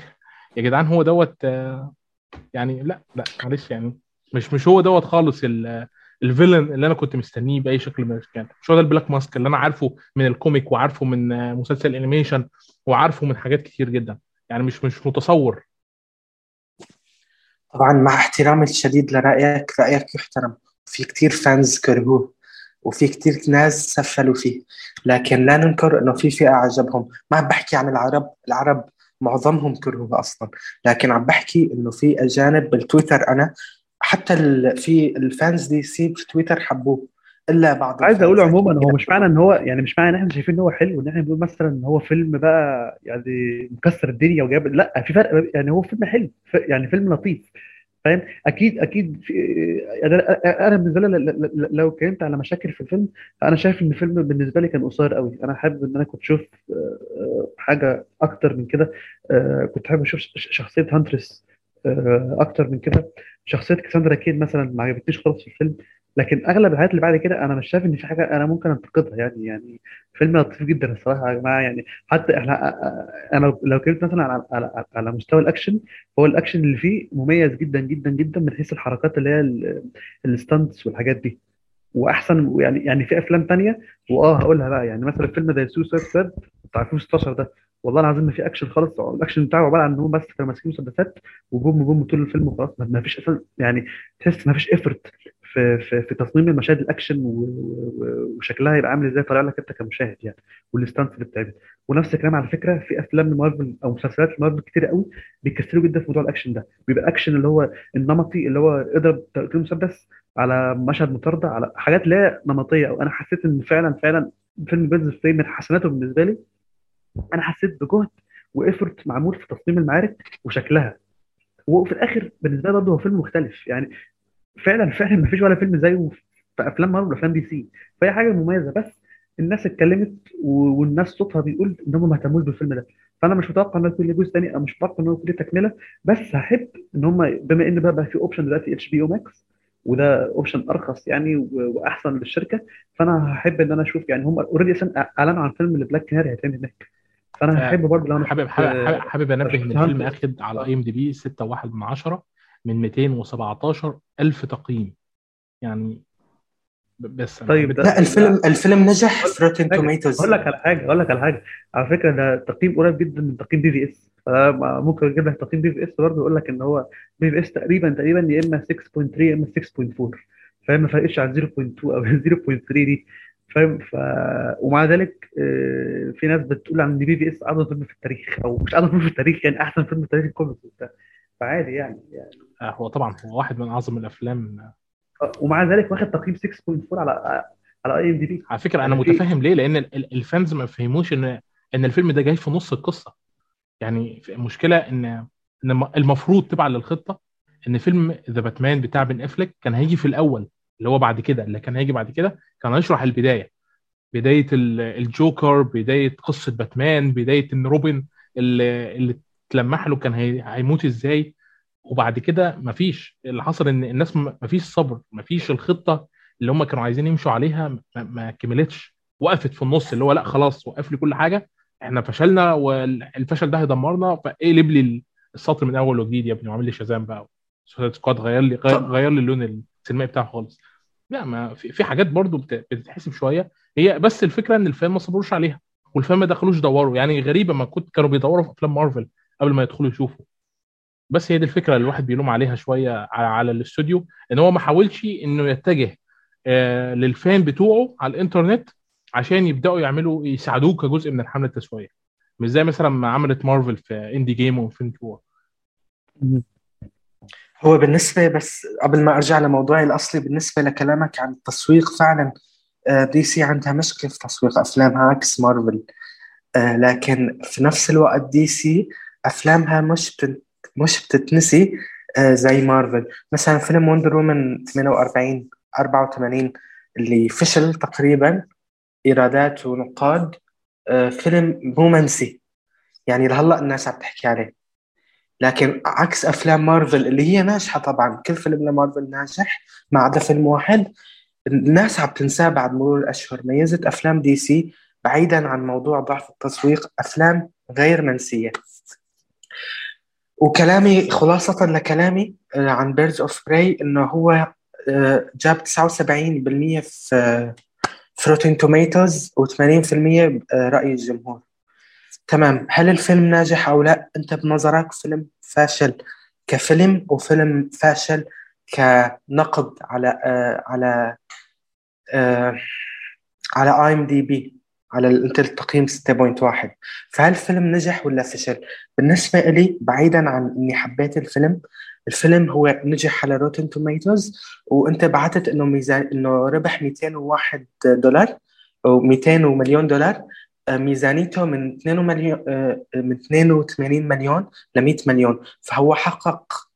يا جدعان هو دوت آه، يعني لا لا معلش يعني مش مش هو دوت خالص ال- ال villain اللي أنا كنت مستنيه بأي شكل من الأشكال. مش هو ده البلاك ماسك اللي أنا عارفه من ال comic وعارفه من آه، مسلسل animation وعارفه من حاجات كتير جدا. يعني مش مش متصور. طبعا مع احترامي الشديد لرأيك رأيك يحترم. في كتير fans كرهوه وفي كتير ناس سفلوا فيه. لكن لا ننكر إنه في فئة عجبهم ما عم بحكي عن العرب العرب معظمهم كرهوه أصلا. لكن عم بحكي إنه في أجانب بالتويتر. أنا حتى. في ال fans دي سي في تويتر حبوه. إلا بعض عايز أقول عموما هو مش معنى إن هو يعني مش معنى إن إحنا شايفين إن هو حلو إن إحنا بنقول مثلا إن هو فيلم بقى يعني مكسر الدنيا وجاب لأ في فرق يعني هو فيلم حلو يعني فيلم لطيف فاهم؟ أكيد أكيد في يعني أنا أنا بالنسبة لي لو اتكلمت على مشاكل في الفيلم أنا شايف إن الفيلم بالنسبة لي كان قصير قوي. أنا حابب إن أنا كنت أشوف آه، حاجة أكتر من كده آه، كنت حابب أشوف شخصية هانتريس آه، أكتر من كده. شخصية كاساندرا كين مثلا ما عجبتنيش خالص في الفيلم لكن أغلب الحاجات اللي بعد كده أنا مش شايف إن في حاجة أنا ممكن أنتقدها. يعني يعني فيلم لطيف جدا الصراحة يا جماعة. يعني حتى إحنا أنا لو اتكلمت مثلا على على على مستوى الأكشن هو الأكشن اللي فيه مميز جدا جدا جدا من حيث الحركات اللي هي ال stunts والحاجات دي. وأحسن يعني يعني في أفلام تانية وآه هقولها بقى. يعني مثلا فيلم زي Suicide Squad بتاع 2016 ده والله العظيم ما في أكشن خالص. الأكشن بتاعه عبارة عن إن هم بس كانوا ماسكين مسدسات وبوم بوم طول الفيلم وخلاص. ما فيش أصلا يعني تحس ما فيش effort في في في تصميم المشاهد الأكشن وشكلها يبقى عامل إزاي طالع لك أنت كمشاهد يعني وال stunts اللي بتعمل. ونفس الكلام على فكرة في أفلام مارفل أو مسلسلات مارفل كتير قوي بيكسروا جدا في موضوع الأكشن ده. بيبقى أكشن اللي هو النمطي اللي هو اضرب مسدس على مشهد مطاردة على حاجات لا نمطية. أو أنا حسيت إن فعلا فعلا فيلم Birds of Prey من حسناته بالنسبة لي. أنا حسيت بجهد و effort معمول في تصميم المعارك وشكلها. وفي الآخر بالنسبة لي برضه هو فيلم مختلف. يعني فعلا فعلا ما فيش ولا فيلم زيه في أفلام مارفل وأفلام دي سي. فهي حاجة مميزة بس الناس اتكلمت والناس صوتها بيقول ان هم ما اهتموش بالفيلم ده. فأنا مش متوقع انه يكون له جزء ثاني مش متوقع انه يكون له تكملة. بس هحب إن هم بما إن بقى, بقى في option دلوقتي HBO Max وده option أرخص يعني وأحسن للشركة فأنا هحب إن أنا أشوف يعني هم already أعلنوا عن فيلم ل Black Canary هيتعمل هناك. فأنا آه، هحب برضه لو أنا حابب حابب أنبه إن الفيلم أخد على IMDb 6.1 من 10 من 217 ألف تقييم. يعني بس أنا طيب ده لا الفيلم الفيلم نجح في حاجة Tomatoes. أقول لك على حاجة أقول لك على حاجة. على فكرة ده تقييم قريب جدا من تقييم BvS. فممكن أجيب لك تقييم BvS برضه يقول لك إن هو BvS تقريبا تقريبا يا إما 6.3 يا إما 6.4 فاهم؟ ما فرقتش عن 0.2 أو [laughs] 0.3 دي. فاهم؟ ف ومع ذلك آه، في ناس بتقول عن BvS أعظم فيلم في التاريخ أو مش أعظم فيلم في التاريخ يعني أحسن فيلم في تاريخ الكوميكس وبتاع. فعادي يعني, يعني. هو طبعا هو واحد من أعظم الأفلام. آه، ومع ذلك واخد تقييم 6.4 على على IMDb على فكرة أنا متفاهم ليه لأن ال- ال- ال fans ما فهموش إن إن الفيلم ده جاي في نص القصة. يعني المشكلة إن إن المفروض تبع للخطة إن فيلم The Batman بتاع بن افلك كان هيجي في الأول اللي هو بعد كده اللي كان هيجي بعد كده كان هيشرح البداية. بداية الجوكر بداية قصة باتمان بداية إن روبن اللي, اللي اتلمح له كان هيموت إزاي. وبعد كده مفيش. اللي حصل إن الناس مفيش صبر مفيش الخطة اللي هم كانوا عايزين يمشوا عليها ما, ما كملتش. وقفت في النص اللي هو لأ خلاص وقف لي كل حاجة. إحنا فشلنا والفشل ده هيدمرنا فاقلب لي السطر من أول وجديد يا ابني؟ وعامل لي Shazam بقى. Suicide Squad غير لي غير, لي اللون السينمائي بتاعه خالص. لأ ما في, في حاجات برضو بتتحسب شوية. هي بس الفكرة إن الفيلم ما صبروش عليها. والفيلم ما دخلوش دوروا يعني غريبة ما كنت كانوا بيدوروا في أفلام مارفل قبل ما يدخلوا يشوفوا. بس هي دي الفكرة اللي الواحد بيلوم عليها شوية على, على الاستوديو إن هو ما حاولش إنه يتجه آه لل fan بتوعه على الإنترنت عشان يبدأوا يعملوا يساعدوه كجزء من الحملة التسويقية. مش زي مثلا ما عملت مارفل في Endgame و Infinity War هو بالنسبة بس قبل ما أرجع لموضوعي الأصلي بالنسبة لكلامك عن التسويق فعلا دي سي عندها مشكلة في تسويق أفلامها عكس مارفل. لكن في نفس الوقت دي سي أفلامها مش. مش بتتنسي زي مارفل. مثلا فيلم Wonder Woman 48 84 اللي فشل تقريبا إيرادات ونقاد فيلم مو منسي. يعني لهلأ الناس عم تحكي عليه. لكن عكس أفلام مارفل اللي هي ناجحة طبعا كل فيلم لمارفل ناجح ما عدا فيلم واحد. الناس عم تنساه بعد مرور الأشهر. ميزة أفلام دي سي بعيدا عن موضوع ضعف التسويق أفلام غير منسية. وكلامي خلاصة لكلامي عن Birds of Prey انه هو جاب 79% في في Rotten Tomatoes و80% رأي الجمهور. تمام. هل الفيلم ناجح أو لا؟ أنت بنظرك فيلم فاشل كفيلم وفيلم فاشل كنقد على آه على آه على IMDb على انت التقييم 6.1 فهل الفيلم نجح ولا فشل؟ بالنسبة لي بعيدا عن إني حبيت الفيلم الفيلم هو نجح على Rotten Tomatoes وأنت بعتت إنه ميزان إنه ربح 201 دولار أو 200 مليون دولار. ميزانيته من 2 مليون من 82 مليون ل 100 مليون. فهو حقق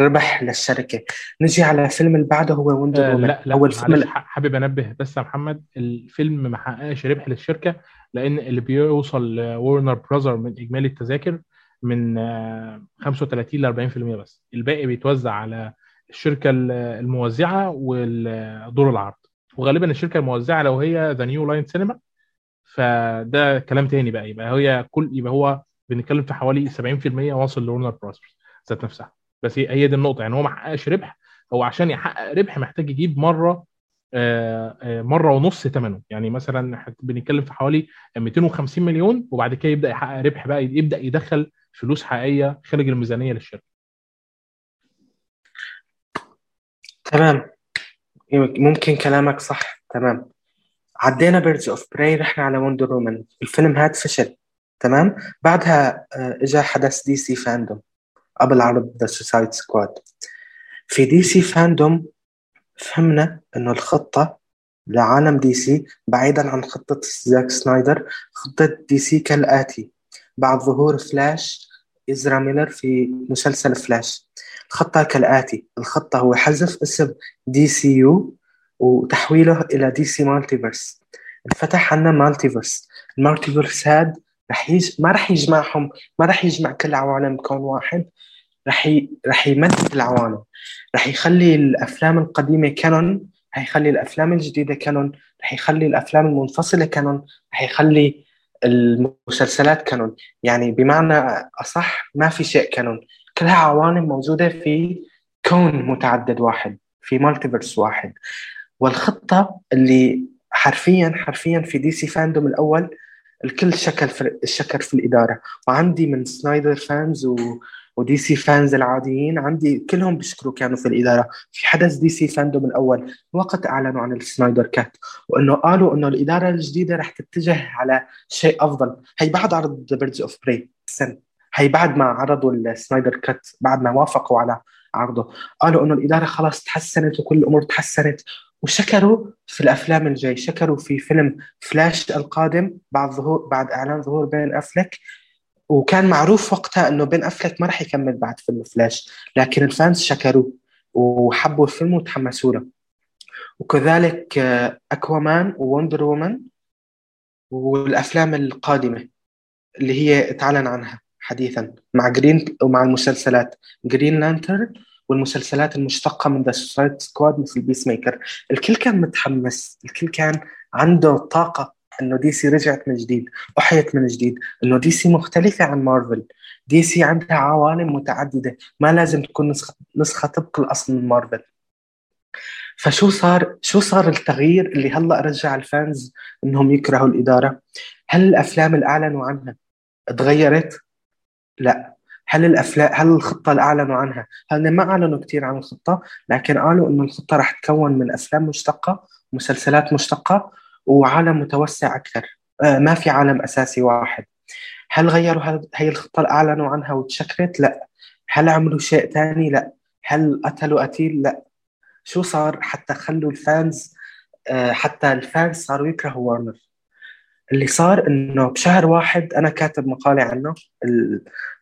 الربح للشركة. نجي على الفيلم اللي بعده هو Wonder آه لا لا اول فيلم حابب أنبه بس يا محمد الفيلم ما حققش ربح للشركة لأن اللي بيوصل ل Warner Brothers من إجمالي التذاكر من 35 ل 40% بس. الباقي بيتوزع على الشركة الموزعة ودور العرض. وغالبا الشركة الموزعة لو هي The New Line Cinema فده كلام تاني بقى. يبقى هي كل يبقى هو بنتكلم في حوالي 70% واصل ل Warner Brothers ذات نفسها. بس هي دي النقطة يعني هو ما حققش ربح هو عشان يحقق ربح محتاج يجيب مرة مرة ونص ثمنه يعني مثلا بنتكلم في حوالي 250 مليون وبعد كده يبدأ يحقق ربح بقى يبدأ يدخل فلوس حقيقية خارج الميزانية للشركة. تمام. ممكن كلامك صح. تمام. عدينا Birds of Prey رحنا على Wonder Woman الفيلم هاد فشل. تمام. بعدها اجى حدث DC FanDome قبل عرض The Suicide Squad في DC FanDome فهمنا إنه الخطة لعالم دي سي بعيدا عن خطة زاك سنايدر خطة دي سي كالآتي. بعد ظهور فلاش إزرا ميلر في مسلسل فلاش الخطة كالآتي. الخطة هو حذف اسم DCU وتحويله إلى DC Multiverse انفتح عنا multiverse ال multiverse هاد رح يج... ما رح يجمعهم ما رح يجمع كل عوالم بكون واحد. رح. رح يمثل العوالم رح يخلي الأفلام القديمة canon رح يخلي الأفلام الجديدة canon رح يخلي الأفلام المنفصلة canon رح يخلي المسلسلات canon. يعني بمعنى أصح ما في شيء canon. كلها عوالم موجودة في كون متعدد واحد في multiverse واحد. والخطة اللي حرفيا حرفيا في DC FanDome الأول الكل شكر في الشكر في الإدارة. وعندي من سنايدر fans و ودي سي fans العاديين عندي كلهم بيشكروا كانوا في الإدارة. في حدث DC FanDome الأول وقت أعلنوا عن ال Snyder Cut وإنه قالوا إنه الإدارة الجديدة رح تتجه على شيء أفضل. هي بعد عرض Birds of Prey سنه هي بعد ما عرضوا ال Snyder Cut بعد ما وافقوا على عرضه. قالوا إنه الإدارة خلاص تحسنت وكل الأمور تحسنت وشكروا في الأفلام الجاي. شكروا في فيلم فلاش القادم بعد ظهور بعد إعلان ظهور بين أفلك. وكان معروف وقتها إنه بين أفلك ما راح يكمل بعد فيلم فلاش لكن ال fans شكروه وحبوا الفيلم وتحمسوا له وكذلك أكوامان و Wonder Woman والأفلام القادمة اللي هي اتعلن عنها حديثا مع جرين ومع المسلسلات Green Lantern والمسلسلات المشتقة من The Suicide Squad مثل Peacemaker الكل كان متحمس الكل كان عنده طاقة. إنه دي سي رجعت من جديد أحيت من جديد. إنه دي سي مختلفة عن مارفل دي سي عندها عوالم متعددة. ما لازم تكون نسخه نسخة طبق الأصل من مارفل فشو صار؟ شو صار التغيير اللي هلأ رجع ال fans إنهم يكرهوا الإدارة؟ هل الأفلام اللي اعلنوا عنها؟ تغيرت؟ لا. هل الافلام هل الخطة اللي اعلنوا عنها؟ هل ما أعلنوا كثير عن الخطة لكن قالوا إنه الخطة راح تكون من أفلام مشتقة مسلسلات مشتقة وعالم متوسع أكثر. آه ما في عالم أساسي واحد. هل غيروا هي الخطة اعلنوا عنها وتشكلت؟ لا. هل عملوا شيء ثاني لا. هل قتلوا قتيل؟ لا. شو صار حتى خلوا ال fans آه حتى ال fans صاروا يكرهوا وارنر. اللي صار إنه بشهر واحد أنا كاتب مقالة عنه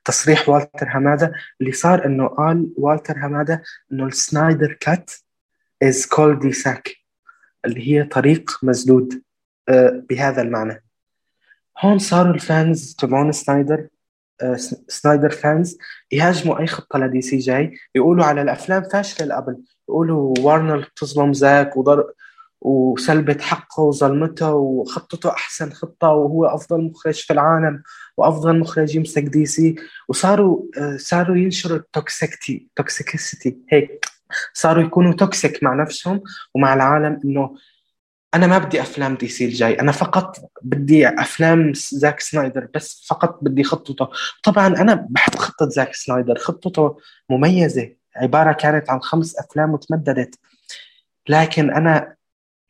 تصريح والتر همادة. اللي صار إنه قال والتر همادة إنه ال Snyder Cut is cul-de-sac اللي هي طريق مسدود آه، بهذا المعنى. هون صاروا ال fans تبعون سنايدر آه، سنايدر fans يهاجموا أي خطة لدي سي جاي يقولوا على الأفلام فاشلة قبل يقولوا وارنر بتظلم زاك وضر وسلبت حقه وظلمته وخطته أحسن خطة وهو أفضل مخرج في العالم وأفضل مخرج يمسك دي سي وصاروا آه، صاروا ينشروا ال toxicity toxicity هيك. صاروا يكونوا toxic مع نفسهم ومع العالم إنه أنا ما بدي أفلام دي سي الجاي أنا فقط بدي أفلام زاك سنايدر بس فقط بدي خطته. طبعا أنا بحب خطة زاك سنايدر خطته مميزة عبارة كانت عن خمس أفلام وتمددت. لكن أنا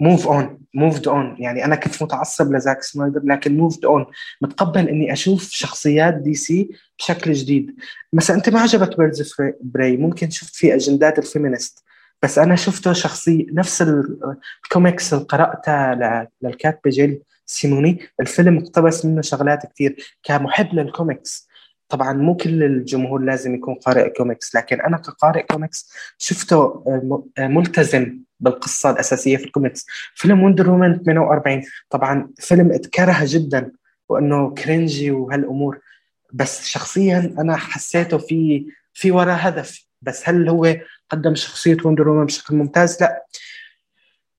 move on moved on يعني أنا كنت متعصب لزاك سنايدر لكن moved on متقبل إني أشوف شخصيات دي سي بشكل جديد. مثلا أنت ما عجبك Birds Prey ممكن شفت فيه أجندات ال feminist بس أنا شفته شخصي نفس الكوميكس اللي قراتها للكاتبه جيل سيموني. الفيلم اقتبس منه شغلات كثير كمحب للكوميكس طبعا مو كل الجمهور لازم يكون قارئ كوميكس لكن أنا كقارئ كوميكس شفته آه، ملتزم. بالقصة الأساسية في الكوميكس. فيلم Wonder Woman 48 طبعا فيلم اتكره جدا وإنه cringy وهالأمور. بس شخصيا أنا حسيته في في وراه هدف. بس هل هو قدم شخصية Wonder Woman بشكل ممتاز؟ لا.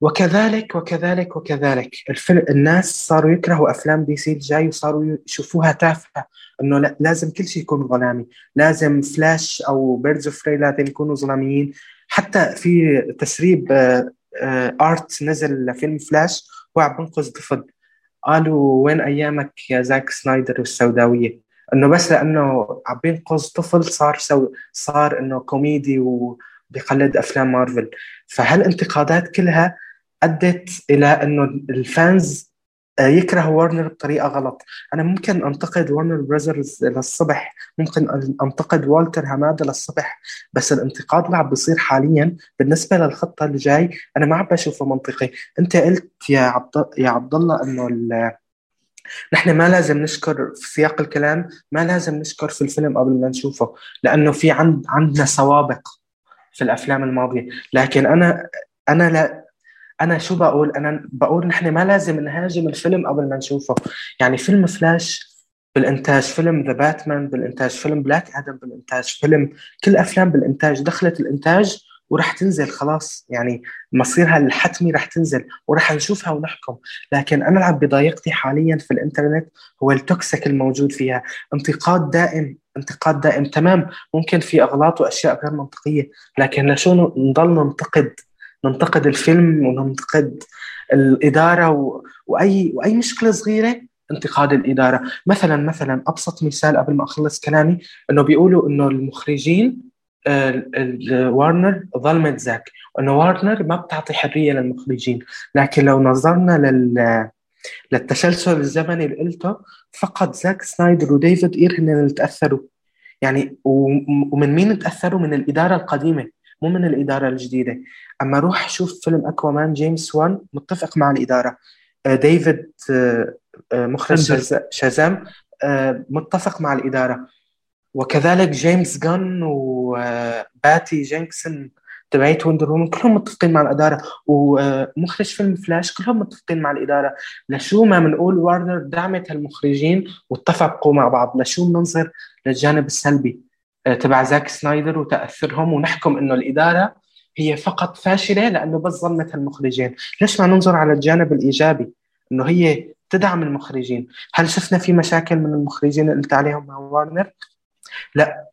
وكذلك وكذلك وكذلك. الفيلم الناس صاروا يكرهوا أفلام دي سي الجاي وصاروا يشوفوها تافهة. إنه لازم كل شيء يكون ظلامي. لازم فلاش أو Birds of يكونوا ظلاميين. حتى في تسريب art آه، آه، نزل لفيلم فلاش هو عم بنقذ طفل قالوا وين أيامك يا زاك سنايدر والسوداويه إنه بس لأنه عم بينقذ طفل صار so صار إنه كوميدي وبيقلد أفلام مارفل. فهالانتقادات كلها أدت إلى إنه ال fans يكره وارنر بطريقة غلط. أنا ممكن أنتقد وارنر براذرز للصبح ممكن أنتقد والتر هماده للصبح بس الانتقاد اللي عم بيصير حاليا. بالنسبة للخطة اللي جاي أنا ما عم بشوفه منطقي. أنت قلت يا عبد يا عبد الله انه نحن ما لازم نشكر في سياق الكلام ما لازم نشكر في الفيلم قبل ما نشوفه لأنه في عند عندنا سوابق في الأفلام الماضية. لكن أنا أنا لا أنا شو بقول؟ أنا بقول نحن ما لازم نهاجم الفيلم قبل ما نشوفه. يعني فيلم فلاش بالإنتاج فيلم The Batman بالإنتاج فيلم Black Adam بالإنتاج فيلم كل أفلام بالإنتاج دخلت الإنتاج وراح تنزل خلاص. يعني مصيرها الحتمي راح تنزل وراح نشوفها ونحكم. لكن أنا اللي عم بضايقني حاليا في الإنترنت هو ال toxic الموجود فيها. انتقاد دائم انتقاد دائم تمام. ممكن في أغلاط وأشياء غير منطقية لكن لشو نضل ننتقد؟ ننتقد الفيلم وننتقد الإدارة و... وأي وأي مشكلة صغيرة انتقاد الإدارة. مثلا مثلا أبسط مثال قبل ما أخلص كلامي إنه بيقولوا إنه المخرجين وارنر ظلمت زاك وانه وارنر ما بتعطي حرية للمخرجين. لكن لو نظرنا لل للتسلسل الزمني اللي قلته فقط زاك سنايدر وديفيد اير هن اللي تأثروا. يعني ومن مين تأثروا؟ من الإدارة القديمة. مو من الإدارة الجديدة. أما روح شوف فيلم أكوامان جيمس وان متفق مع الإدارة. آه، ديفيد آه، آه، مخرج شازام. متفق مع الإدارة. وكذلك جيمس جان وباتي جينكنز تبعيت Wonder Woman كلهم متفقين مع الإدارة. ومخرج فيلم فلاش كلهم متفقين مع الإدارة. لشو ما بنقول وارنر دعمت هالمخرجين واتفقوا مع بعض. لشو بننظر للجانب السلبي؟ تبع زاك سنايدر وتاثرهم ونحكم إنه الإدارة هي فقط فاشلة لأنه بس ظلمت هالمخرجين ليش ما ننظر على الجانب الإيجابي؟ إنه هي تدعم المخرجين. هل شفنا في مشاكل من المخرجين اللي قلت عليهم مع وارنر؟ لا.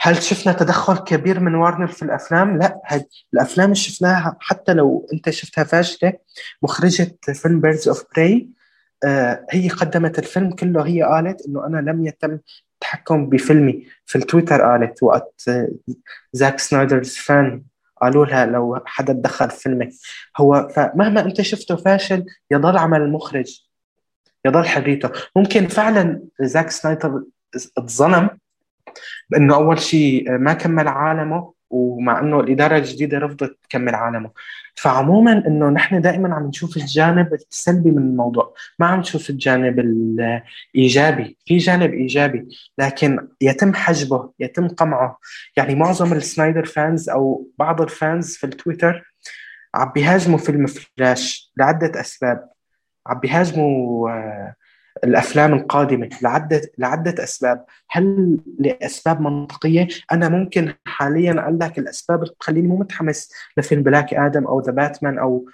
هل شفنا تدخل كبير من وارنر في الأفلام؟ لا. هد الأفلام اللي شفناها حتى لو أنت شفتها فاشلة مخرجة فيلم Birds of Prey هي قدمت الفيلم كله هي قالت إنه أنا لم يتم التحكم بفيلمي في التويتر قالت وقت Zack Snyder's fan قالوا لها لو حدا تدخل في فيلمك هو فمهما أنت شفته فاشل يضل عمل المخرج يضل حريته. ممكن فعلا زاك سنايدر اتظلم بإنه أول شيء ما كمل عالمه ومع إنه الإدارة الجديدة رفضت تكمل عالمه. فعموما إنه نحن دائما عم نشوف الجانب السلبي من الموضوع. ما عم نشوف الجانب الإيجابي. في جانب إيجابي لكن يتم حجبه يتم قمعه. يعني معظم السنايدر fans أو بعض ال fans في التويتر عم بيهاجموا فيلم فلاش لعدة أسباب. عم بيهاجموا آه، الأفلام القادمة لعده لعدة أسباب، هل لأسباب منطقية؟ أنا ممكن حاليا أقول لك الأسباب اللي بتخليني مو متحمس لفيلم Black Adam أو The Batman أو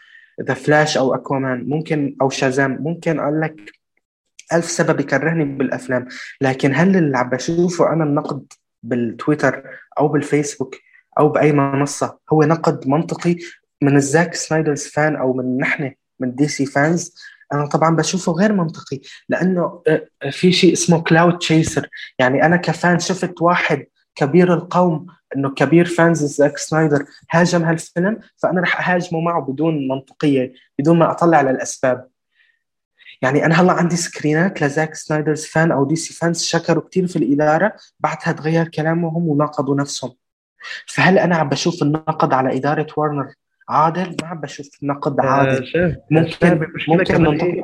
The Flash أو اكوامان ممكن أو شازام ممكن أقول لك ألف سبب يكرهني بالأفلام، لكن هل اللي عم بشوفه أنا النقد بالتويتر أو بالفيسبوك أو بأي منصة هو نقد منطقي من ال Zack Snyder's fan أو من نحن من DC fans؟ أنا طبعا بشوفه غير منطقي لأنه آه، آه، في شيء اسمه clout chaser يعني أنا ك fan شفت واحد كبير القوم إنه كبير fans زاك سنايدر هاجم هالفيلم فأنا رح أهاجمه معه بدون منطقية بدون ما أطلع على الاسباب يعني أنا هلأ عندي سكرينات ل Zack Snyder's fan أو DC fans شكروا كثير في الإدارة بعدها تغير كلامهم وناقضوا نفسهم. فهل أنا عم بشوف النقد على إدارة وارنر عادل؟ ما عم بشوف نقد عادل. شايف ممكن ممكن ننتقد.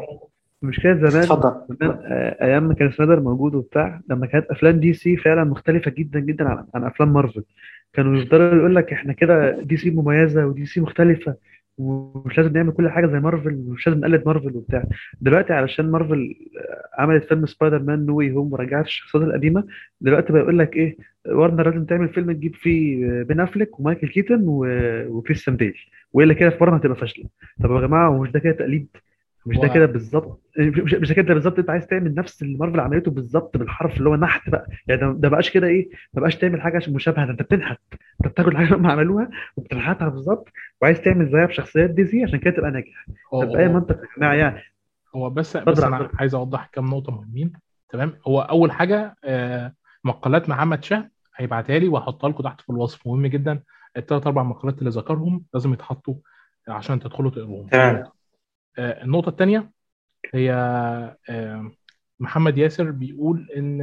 المشكلة زمان تفضل زمان آه، أيام ما كان سنايدر موجود وبتاع لما كانت أفلام DC فعلا مختلفة جدا جدا عن, عن أفلام مارفل. كانوا يفضلوا يقول لك إحنا كده DC مميزة و DC مختلفة. ومش لازم نعمل كل حاجة زي مارفل ومش لازم نقلد مارفل وبتاع. دلوقتي علشان مارفل عملت فيلم Spider-Man No Way Home ورجعت الشخصيات القديمة دلوقتي بقى يقول لك إيه وارنر لازم تعمل فيلم تجيب فيه بين أفليك ومايكل كيتن وكريستيان بيل. وإلا كده في مرة هتبقى فاشلة. طب يا جماعة هو مش ده كده تقليد مش ده كده بالظبط؟ مش مش ده كده بالظبط؟ انت عايز تعمل نفس اللي مارفل عملته بالظبط بالحرف اللي هو نحت بقى. يعني ده, ده بقاش كده إيه؟ ما بقاش تعمل حاجة مشابهة. ده انت بتنحت. انت بتاخد الحاجة اللي [laughs] هم عملوها وبتنحتها بالظبط وعايز تعمل زيها بشخصيات دي زي عشان كده تبقى ناجح طب باي منطق يا جماعة يعني. هو بس بس أنا عايز أوضح كام نقطة مهمين. تمام؟ هو أول حاجة آه مقالات محمد شاه هيبعتها لي وهحطها لكم تحت في الوصف. مهم جدا. الثلاث أربع مقالات اللي ذكرهم لازم يتحطوا عشان تدخلوا تقروهم تمام. النقطة الثانية هي آه محمد ياسر بيقول إن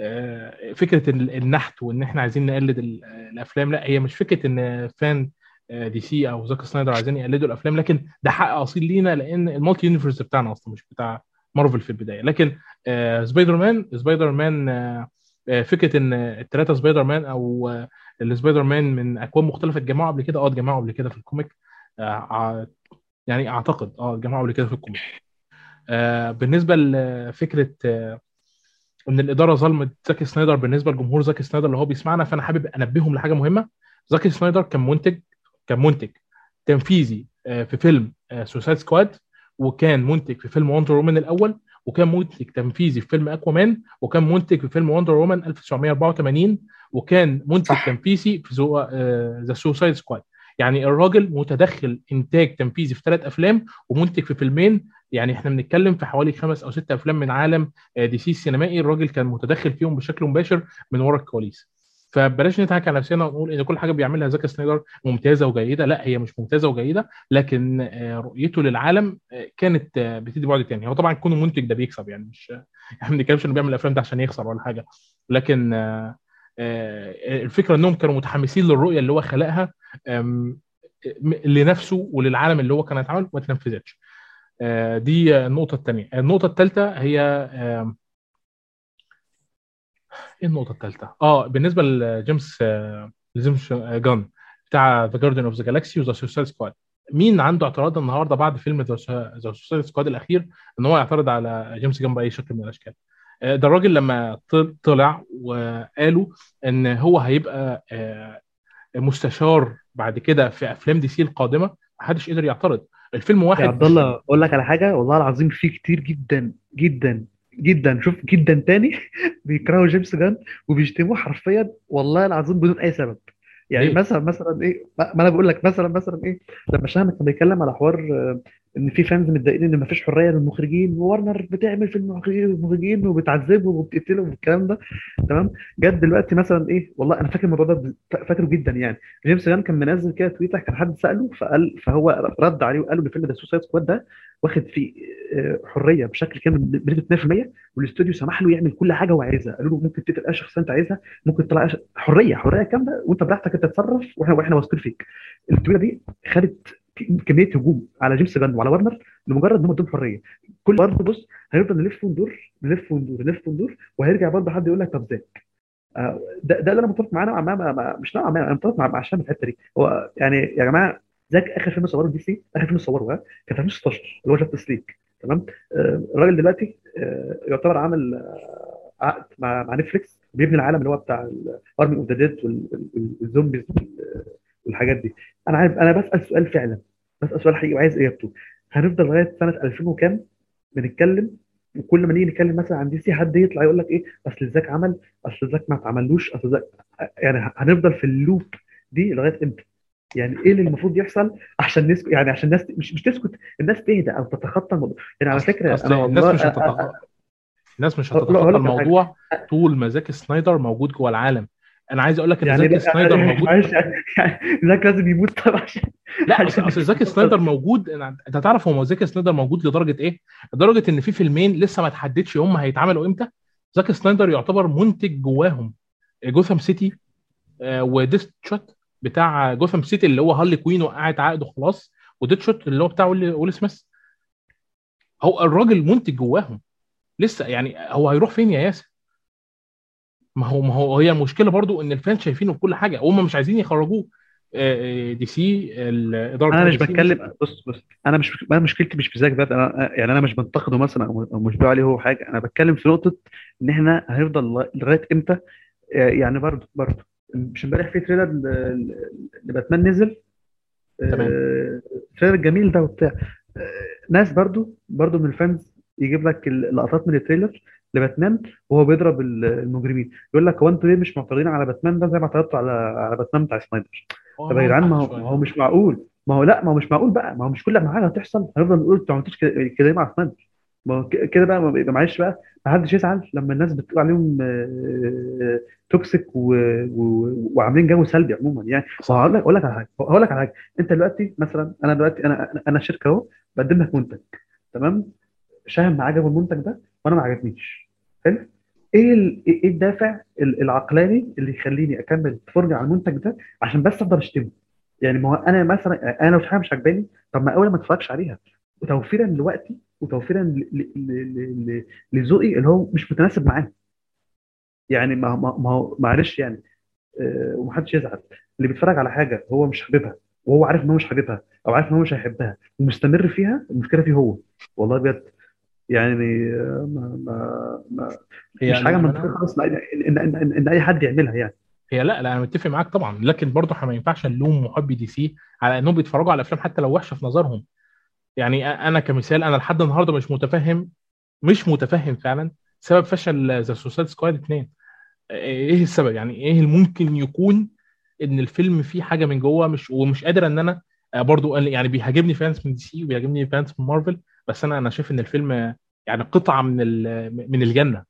آه فكرة النحت وإن إحنا عايزين نقلد الأفلام لا هي مش فكرة إن fan DC أو زاك سنايدر عايزين يقلدوا الأفلام لكن ده حق أصيل لينا لأن ال multi-universe بتاعنا أصلا مش بتاع مارفل في البداية. لكن آه Spider-Man Spider-Man آه فكرة إن الثلاثه سبايدر مان أو السبايدر مان من أكوان مختلفة اتجمعوا قبل كده آه اتجمعوا قبل كده في ال comic آه يعني أعتقد آه اتجمعوا قبل كده في ال comic آه بالنسبة لفكره آه إن الإدارة ظلمت زاكي سنايدر بالنسبة لجمهور زاكي سنايدر اللي هو بيسمعنا فأنا حابب أنبههم لحاجة مهمة. زاكي سنايدر كان منتج كان منتج تنفيذي في فيلم Suicide Squad وكان منتج في فيلم Wonder Woman الأول وكان منتج تنفيذي في فيلم اكوامان وكان منتج في فيلم Wonder Woman 1984 وكان منتج صح. تنفيذي في The Suicide Squad يعني الراجل متدخل إنتاج تنفيذي في ثلاث أفلام ومنتج في فيلمين. يعني إحنا بنتكلم في حوالي خمس أو ست أفلام من عالم DC السينمائي. الراجل كان متدخل فيهم بشكل مباشر من ورا الكواليس. فبلاش نضحك على نفسنا ونقول إن كل حاجة بيعملها زاك سنايدر ممتازة وجيدة. لا هي مش ممتازة وجيدة لكن رؤيته للعالم كانت بتدي بعد تاني. هو طبعا كونه منتج ده بيكسب يعني مش يعني [laughs] ما بنتكلمش إنه بيعمل الافلام ده عشان يخسر ولا حاجة. لكن آه، الفكرة إنهم كانوا متحمسين للرؤية اللي هو خلقها. لنفسه وللعالم اللي هو كان هيتعمل وما اتنفذتش آه، دي النقطة الثانية النقطة الثالثه هي إيه النقطة الثالثه آه بالنسبة لجيمس آه، لجيمس جان بتاع The Guardians of the Galaxy و The Suicide Squad مين عنده اعتراض النهارده بعد فيلم The Suicide Squad الأخير إن هو يعترض على جيمس جان بأي شكل من الأشكال؟ آه، ده الراجل لما طل- طلع وقالوا إن هو هيبقى مستشار بعد كده في أفلام دي سي القادمة محدش قدر يعترض. الفيلم يا واحد عبد الله أقول لك على حاجة والله العظيم في كتير جدا جدا جدا شوف جدا تاني [laughs] بيكرهوا جيمس جان وبيشتموه حرفيا والله العظيم بدون أي سبب. يعني ليه؟ مثلا مثلا إيه ما ما أنا بقول لك مثلا مثلا إيه لما شاهد كان بيتكلم على حوار آه، إن في fans متضايقين إن مفيش حرية للمخرجين وورنر بتعمل في المخرجين وبتعذبهم وبتقتلهم والكلام ده تمام جت دلوقتي مثلا إيه والله أنا فاكر الموضوع ده فاكره جدا يعني جيمس جن كان منزل كده تويتر كان حد سأله فقال فهو رد عليه وقال له ان فيلم The Suicide Squad ده واخد فيه آه، حرية بشكل كامل بنسبة 100% والاستوديو سمح له يعمل كل حاجة هو عايزها. قالوا له ممكن تقتل أي شخصيه أنت عايزها ممكن تطلع حرية حرية كاملة وأنت براحتك أنت تتصرف وإحنا وإحنا واثقين فيك. ال tweet ه دي خدت كمية هجوم على جيمس جن وعلى وورنر لمجرد إن هم ادوهم حرية. كل برضه بص هنفضل نلف وندور نلف وندور نلف وندور وهيرجع برضه حد يقول لك طب زاك آه، ده ده اللي أنا متفق معاه نوعا ما مش نوعا ما أنا متفق مع مع في الحتة دي. هو يعني يا جماعة زاك آخر فيلم صوره دي سي آخر فيلم صوره ها كان في 2016 اللي هو Justice League تمام؟ آه، الراجل دلوقتي آه، يعتبر عامل آه، عقد مع مع نتفليكس بيبني العالم اللي هو بتاع ال Army of the Dead وال zombies وال- والحاجات دي. أنا عارف أنا بسأل سؤال فعلا بسأل سؤال حقيقي وعايز إجابته. هنفضل لغاية سنة 2000 وكام بنتكلم؟ وكل ما نيجي نتكلم مثلا عن دي سي حد يطلع يقول لك إيه؟ أصل زاك عمل أصل زاك ما اتعملوش أصل زاك يعني هنفضل في ال loop دي لغاية إمتى؟ يعني إيه اللي المفروض يحصل عشان نسكت؟ يعني عشان الناس مش مش تسكت الناس تهدى أو تتخطى الموضوع. يعني على فكرة أصل أنا الناس مش هتتخطى. الناس مش هتتخطى. الموضوع طول ما زاك سنايدر موجود جوه العالم. أنا عايز أقول لك إن يعني زاك سنايدر موجود معلش يعني زاك لازم يموت طبعا. عشان لا أصل أصل زاك سنايدر موجود. أنا- أنت تعرف هو زاك سنايدر موجود لدرجة إيه؟ لدرجة إن في فيلمين لسه ما تحددش هم هيتعملوا إمتى. زاك سنايدر يعتبر منتج جواهم. جوثام سيتي آه، و Deadshot بتاع جوثام سيتي اللي هو هارلي كوين وقعت عقده خلاص و Deadshot اللي هو بتاع ويل سميث. هو الراجل منتج جواهم. لسه يعني هو هيروح فين يا ياسر؟ ما هو ما هو هي المشكلة برضو إن ال fans شايفينه في كل حاجة. هم مش عايزين يخرجوه. آه، آه، دي سي الإدارة أنا مش بتكلم بص بص أنا مش أنا مشكلتي مش في زاك بقى أنا يعني أنا مش بنتقده مثلا أو مش بقول عليه هو حاجة. أنا بتكلم في نقطة إن إحنا هنفضل لغاية إمتى؟ آه، يعني برضه برضه مش امبارح في trailer لباتمان نزل. تمام. آه، ال trailer الجميل ده وبتاع. آه، ناس برضه برضه من ال fans يجيب لك اللقطات من ال trailer لباتمان وهو بيضرب ال- المجرمين. يقول لك هو أنتوا ليه مش معترضين على باتمان ده زي ما اعترضتوا على على باتمان بتاع سنايدر؟ طب يا جدعان ما هو ما هو مش معقول. ما هو لا ما هو مش معقول بقى. ما هو مش كل ما حاجة هتحصل هنفضل نقول أنتوا ما عملتوش كده مع سنايدر. ما هو كده بقى معلش بقى ما حدش يزعل لما الناس بتقول عليهم آه، toxic و... و... وعاملين جو سلبي عموما. يعني صح. وهقول لك أقول لك على حاجة هقول لك على حاجة. أنت دلوقتي مثلا أنا دلوقتي أنا أنا شركة أهو بقدم لك منتج. تمام؟ شاهم ما عجبه المنتج ده وأنا ما عجبنيش. حلو؟ إيه ال- إيه الدافع ال- العقلاني اللي يخليني أكمل فرجة على المنتج ده عشان بس أفضل أشتمه؟ يعني ما هو أنا مثلا أنا لو في حاجة مش عجباني طب ما أول ما أتفرجش عليها وتوفيرا لوقتي وتوفيرا ل- ل- ل- ل- لذوقي اللي هو مش متناسب معاه. يعني ما ما ما هو معلش يعني آه، ومحدش يزعل. اللي بيتفرج على حاجة هو مش حاببها وهو عارف إن هو مش حاببها أو عارف إن هو مش هيحبها ومستمر فيها المشكلة فيه هو. والله بجد يعني آه، ما ما ما هي مش حاجة منطقية خالص ان ان ان, إن, إن أي حد يعملها يعني. هي لا لا أنا متفق معاك طبعا. لكن برضه إحنا ما ينفعش نلوم محبي دي سي على إنهم بيتفرجوا على أفلام حتى لو وحشة في نظرهم. يعني أنا كمثال أنا لحد النهارده مش متفهم مش متفهم فعلا سبب فشل The Suicide Squad 2 إيه السبب؟ يعني إيه اللي ممكن يكون إن الفيلم فيه حاجة من جوه مش ومش قادر إن أنا آه، برضو يعني بيهاجمني fans من دي سي وبيهاجمني fans من مارفل بس أنا أنا شايف إن الفيلم يعني قطعة من من الجنة.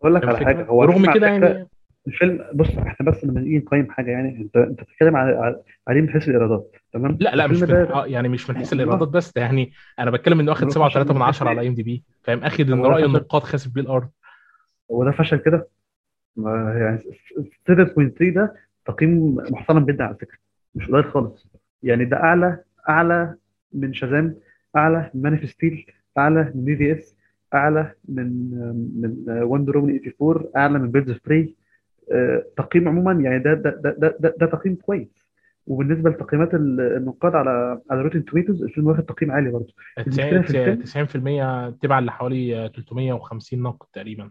أقول لك على حاجة هو على كده يعني الفيلم بص إحنا بس لما نيجي نقيم حاجة يعني انت أنت بتتكلم على على- عليه من حيث الإيرادات تمام؟ لا لا مش من آه، يعني مش من حيث ما الإيرادات بس ده يعني أنا بتكلم إنه فشل 7.3 من من حيث 10 على إيه؟ IMDb فاهم؟ آخد إن رأي النقاد خاسف بيه الأرض. هو ده فشل كده؟ ما- يعني 7.3 ده تقييم محترم جدا على فكرة مش قليل خالص. يعني ده أعلى أعلى من Shazam أعلى من Man of Steel أعلى من BvS أعلى من من Wonder Woman 84 أعلى من Birds of Prey تقييم عموما يعني ده ده ده ده, ده, ده تقييم كويس. وبالنسبة لتقييمات ال- النقاد على على Rotten Tomatoes الفيلم واخد تقييم عالي برضه. المشكلة في الفيلم 90% تبعا لحوالي 350 نقد تقريبا.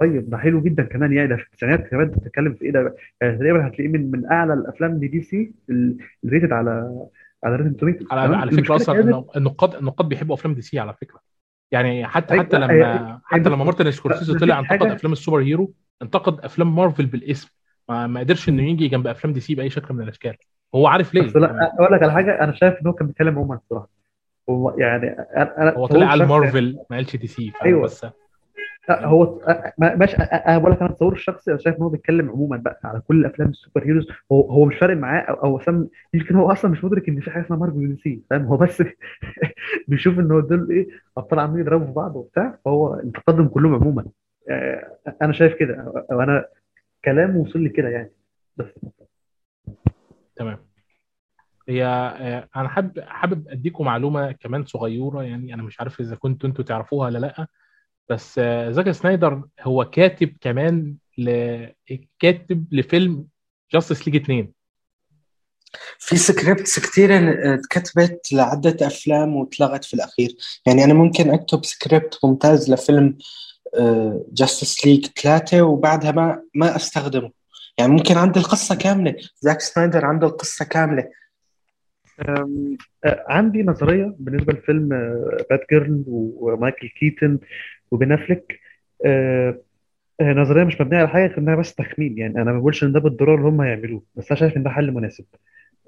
طيب ده حلو جدا كمان. يعني ده في التسعينات كمان انت بتتكلم في إيه ده؟ يعني تقريبا هتلاقيه من من أعلى الأفلام دي دي سي ال rated على على Rotten Tomatoes على على فكرة أصلا كانت النقاد النقاد بيحبوا أفلام دي سي على فكرة. يعني حتى أيوة، حتى لا، لما هي- حتى هي- لما مارتن سكورسيزي طلع انتقد أفلام ال superhero انتقد أفلام مارفل بالاسم. ما, ما قدرش إنه يجي جنب أفلام دي سي بأي شكل من الأشكال. هو عارف ليه؟ بس لا أقول لك على حاجة أنا شايف إن هو كان بيتكلم عموما الصراحة. هو يعني أنا هو طلع على مارفل ما قالش دي سي؟ أيوة. بس لا هو ما- ماشي أنا بقول لك أنا تصور الشخصي أنا شايف إن هو بيتكلم عموما بقى على كل الافلام ال superheroes. هو هو مش فارق معاه أو أو سم يمكن هو أصلا مش مدرك إن في حاجة اسمها مارفل ودي سي فاهم؟ هو بس [laughs] بيشوف إن هو دول إيه أبطال عمالين يضربوا في بعض وبتاع فهو انتقدهم كلهم عموما. آه، أنا شايف كده أنا كلامه وصل لي كده يعني. بس. تمام. هي آه، أنا حابب حابب أديكم معلومة كمان صغيرة يعني أنا مش عارف إذا كنتوا أنتوا تعرفوها ولا لأ. بس آه، زاك سنايدر هو كاتب كمان ل... كاتب لفيلم Justice League 2 في scripts كثيرة اتكتبت لعدة أفلام واتلغت في الأخير. يعني أنا ممكن أكتب سكريبت ممتاز لفيلم Justice League ثلاثة وبعدها ما ما أستخدمه. يعني ممكن عندي القصة كاملة. زاك سنايدر عنده القصة كاملة. آه، عندي نظرية بالنسبة لفيلم Batgirl ومايكل كيتن. وبن افليك آه، آه، نظرية مش مبنية على حاجة غير إنها بس تخمين. يعني أنا ما بقولش إن ده بالضروره اللي هم هيعملوه بس أنا شايف إن ده حل مناسب.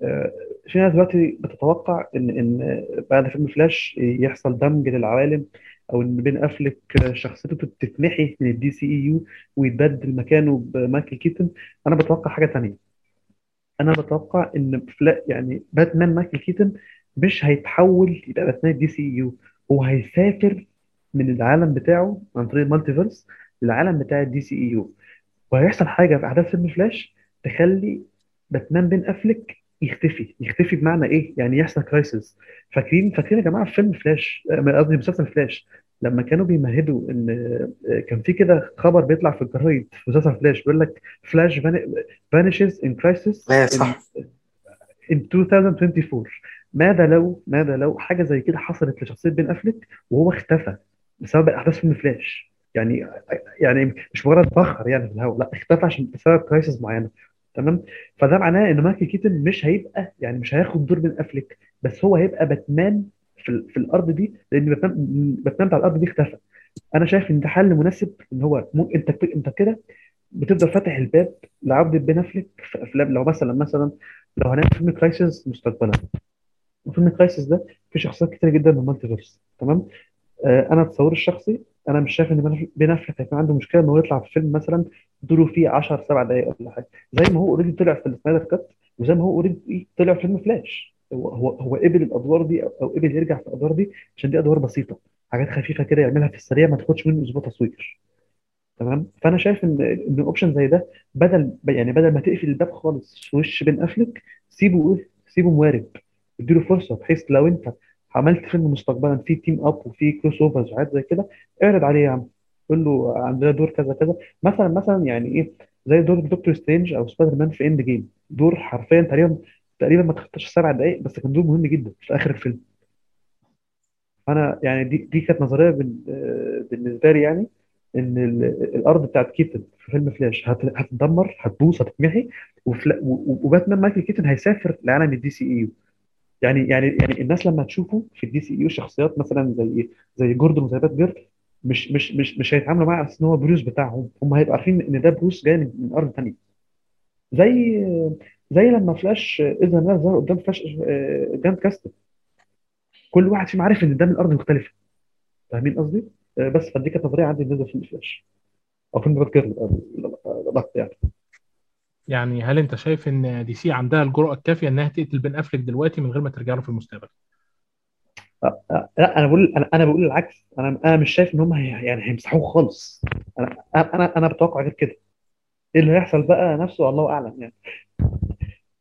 آه، في ناس دلوقتي بتتوقع إن إن بعد فيلم فلاش يحصل دمج للعوالم أو إن بن افليك شخصيته تتمحي من ال DCEU ويتبدل مكانه بمايكل كيتن أنا بتوقع حاجة تانية. أنا بتوقع إن فلا يعني باتمان مايكل كيتن مش هيتحول يبقى باتمان DCU هو هيسافر من العالم بتاعه عن طريق ال multiverse للعالم بتاع ال DCEU وهيحصل حاجة في أحداث فيلم فلاش تخلي باتمان بن افليك يختفي. يختفي بمعنى إيه؟ يعني يحصل crisis فاكرين فاكرين يا جماعة في فيلم فلاش آه، قصدي مسلسل فلاش لما كانوا بيمهدوا إن آه، كان في كده خبر بيطلع في الجرايد في مسلسل فلاش بيقول لك فلاش vanishes in crisis إيه صح. in 2024 ماذا لو ماذا لو حاجة زي كده حصلت لشخصية بن افليك وهو اختفى؟ بسبب احداث فيلم فلاش يعني يعني مش مجرد بخر يعني في الهواء لا اختفى عشان بسبب crisis معينة. تمام؟ فده معناه إن مايكل كيتن مش هيبقى يعني مش هياخد دور بن أفليك بس هو هيبقى باتمان في, في الأرض دي لأن باتمان بتاع الأرض دي اختفى. أنا شايف إن ده حل مناسب إن هو مو أنت أنت كده بتفضل فاتح الباب لعودة بن أفليك في أفلام لو مثلا مثلا لو هنعمل فيلم crisis مستقبلا. وفيلم crisis ده فيه شخصيات كتير جدا من ال multiverse تمام؟ أنا تصوري الشخصي أنا مش شايف إن بن افليك هيكون عنده مشكلة إنه يطلع في فيلم مثلا دوره فيه 10 7 دقائق ولا حاجة. زي ما هو already طلع في السنايدر cut وزي ما هو already طلع في فيلم فلاش هو هو هو قبل الأدوار دي أو قبل يرجع في الأدوار دي عشان دي أدوار بسيطة. حاجات خفيفة كده يعملها في السريع ما تاخدش منه أسبوع تصوير. تمام؟ فأنا شايف إن إن option زي ده بدل يعني بدل ما تقفل الباب خالص في وش بن افلك سيبه سيبه موارب. اديله فرصة بحيث لو أنت عملت فيلم مستقبلا فيه team up وفيه crossovers وحاجات زي كده اعرض عليه يا عم. قول له عندنا دور كذا كذا. مثلا مثلا يعني إيه؟ زي دور دكتور سترينج أو سبايدر مان في Endgame دور حرفيا تقريبا تقريبا ما تخطاش سبع دقائق بس كان دور مهم جدا في آخر الفيلم. أنا يعني دي دي كانت نظرية بال- بالنسبة لي يعني إن ال- الأرض بتاعت كيتن في فيلم فلاش هت- هتتدمر هتبوظ هتتمحي وباتمان مايكل كيتن هيسافر لعالم ال DCE يعني يعني يعني الناس لما تشوفه في ال DCU شخصيات مثلا زي زي جوردن وزي باتجيرل مش مش مش مش هيتعاملوا معاه على ان هو بروس بتاعهم هم هيبقوا عارفين ان ده بروس جاي من ارض ثانية زي زي لما فلاش ازرا ما ظهر قدام فلاش آه، قدام كاستل كل واحد فيهم عارف ان ده من ارض مختلفه فاهمين قصدي؟ آه، بس فدي كانت نظريه عندي بالنسبة لفيلم فلاش أو فيلم بات جيرل يعني يعني هل انت شايف ان دي سي عندها الجرأة الكافية انها تقتل بين أفلك دلوقتي من غير ما ترجع له في المستقبل؟ آه، آه، لا أنا بقول أنا أنا بقول العكس. أنا أنا مش شايف إن هم هي يعني هيمسحوه خالص. أنا أنا أنا بتوقع غير كده. إيه اللي هيحصل بقى نفسه؟ الله أعلم يعني.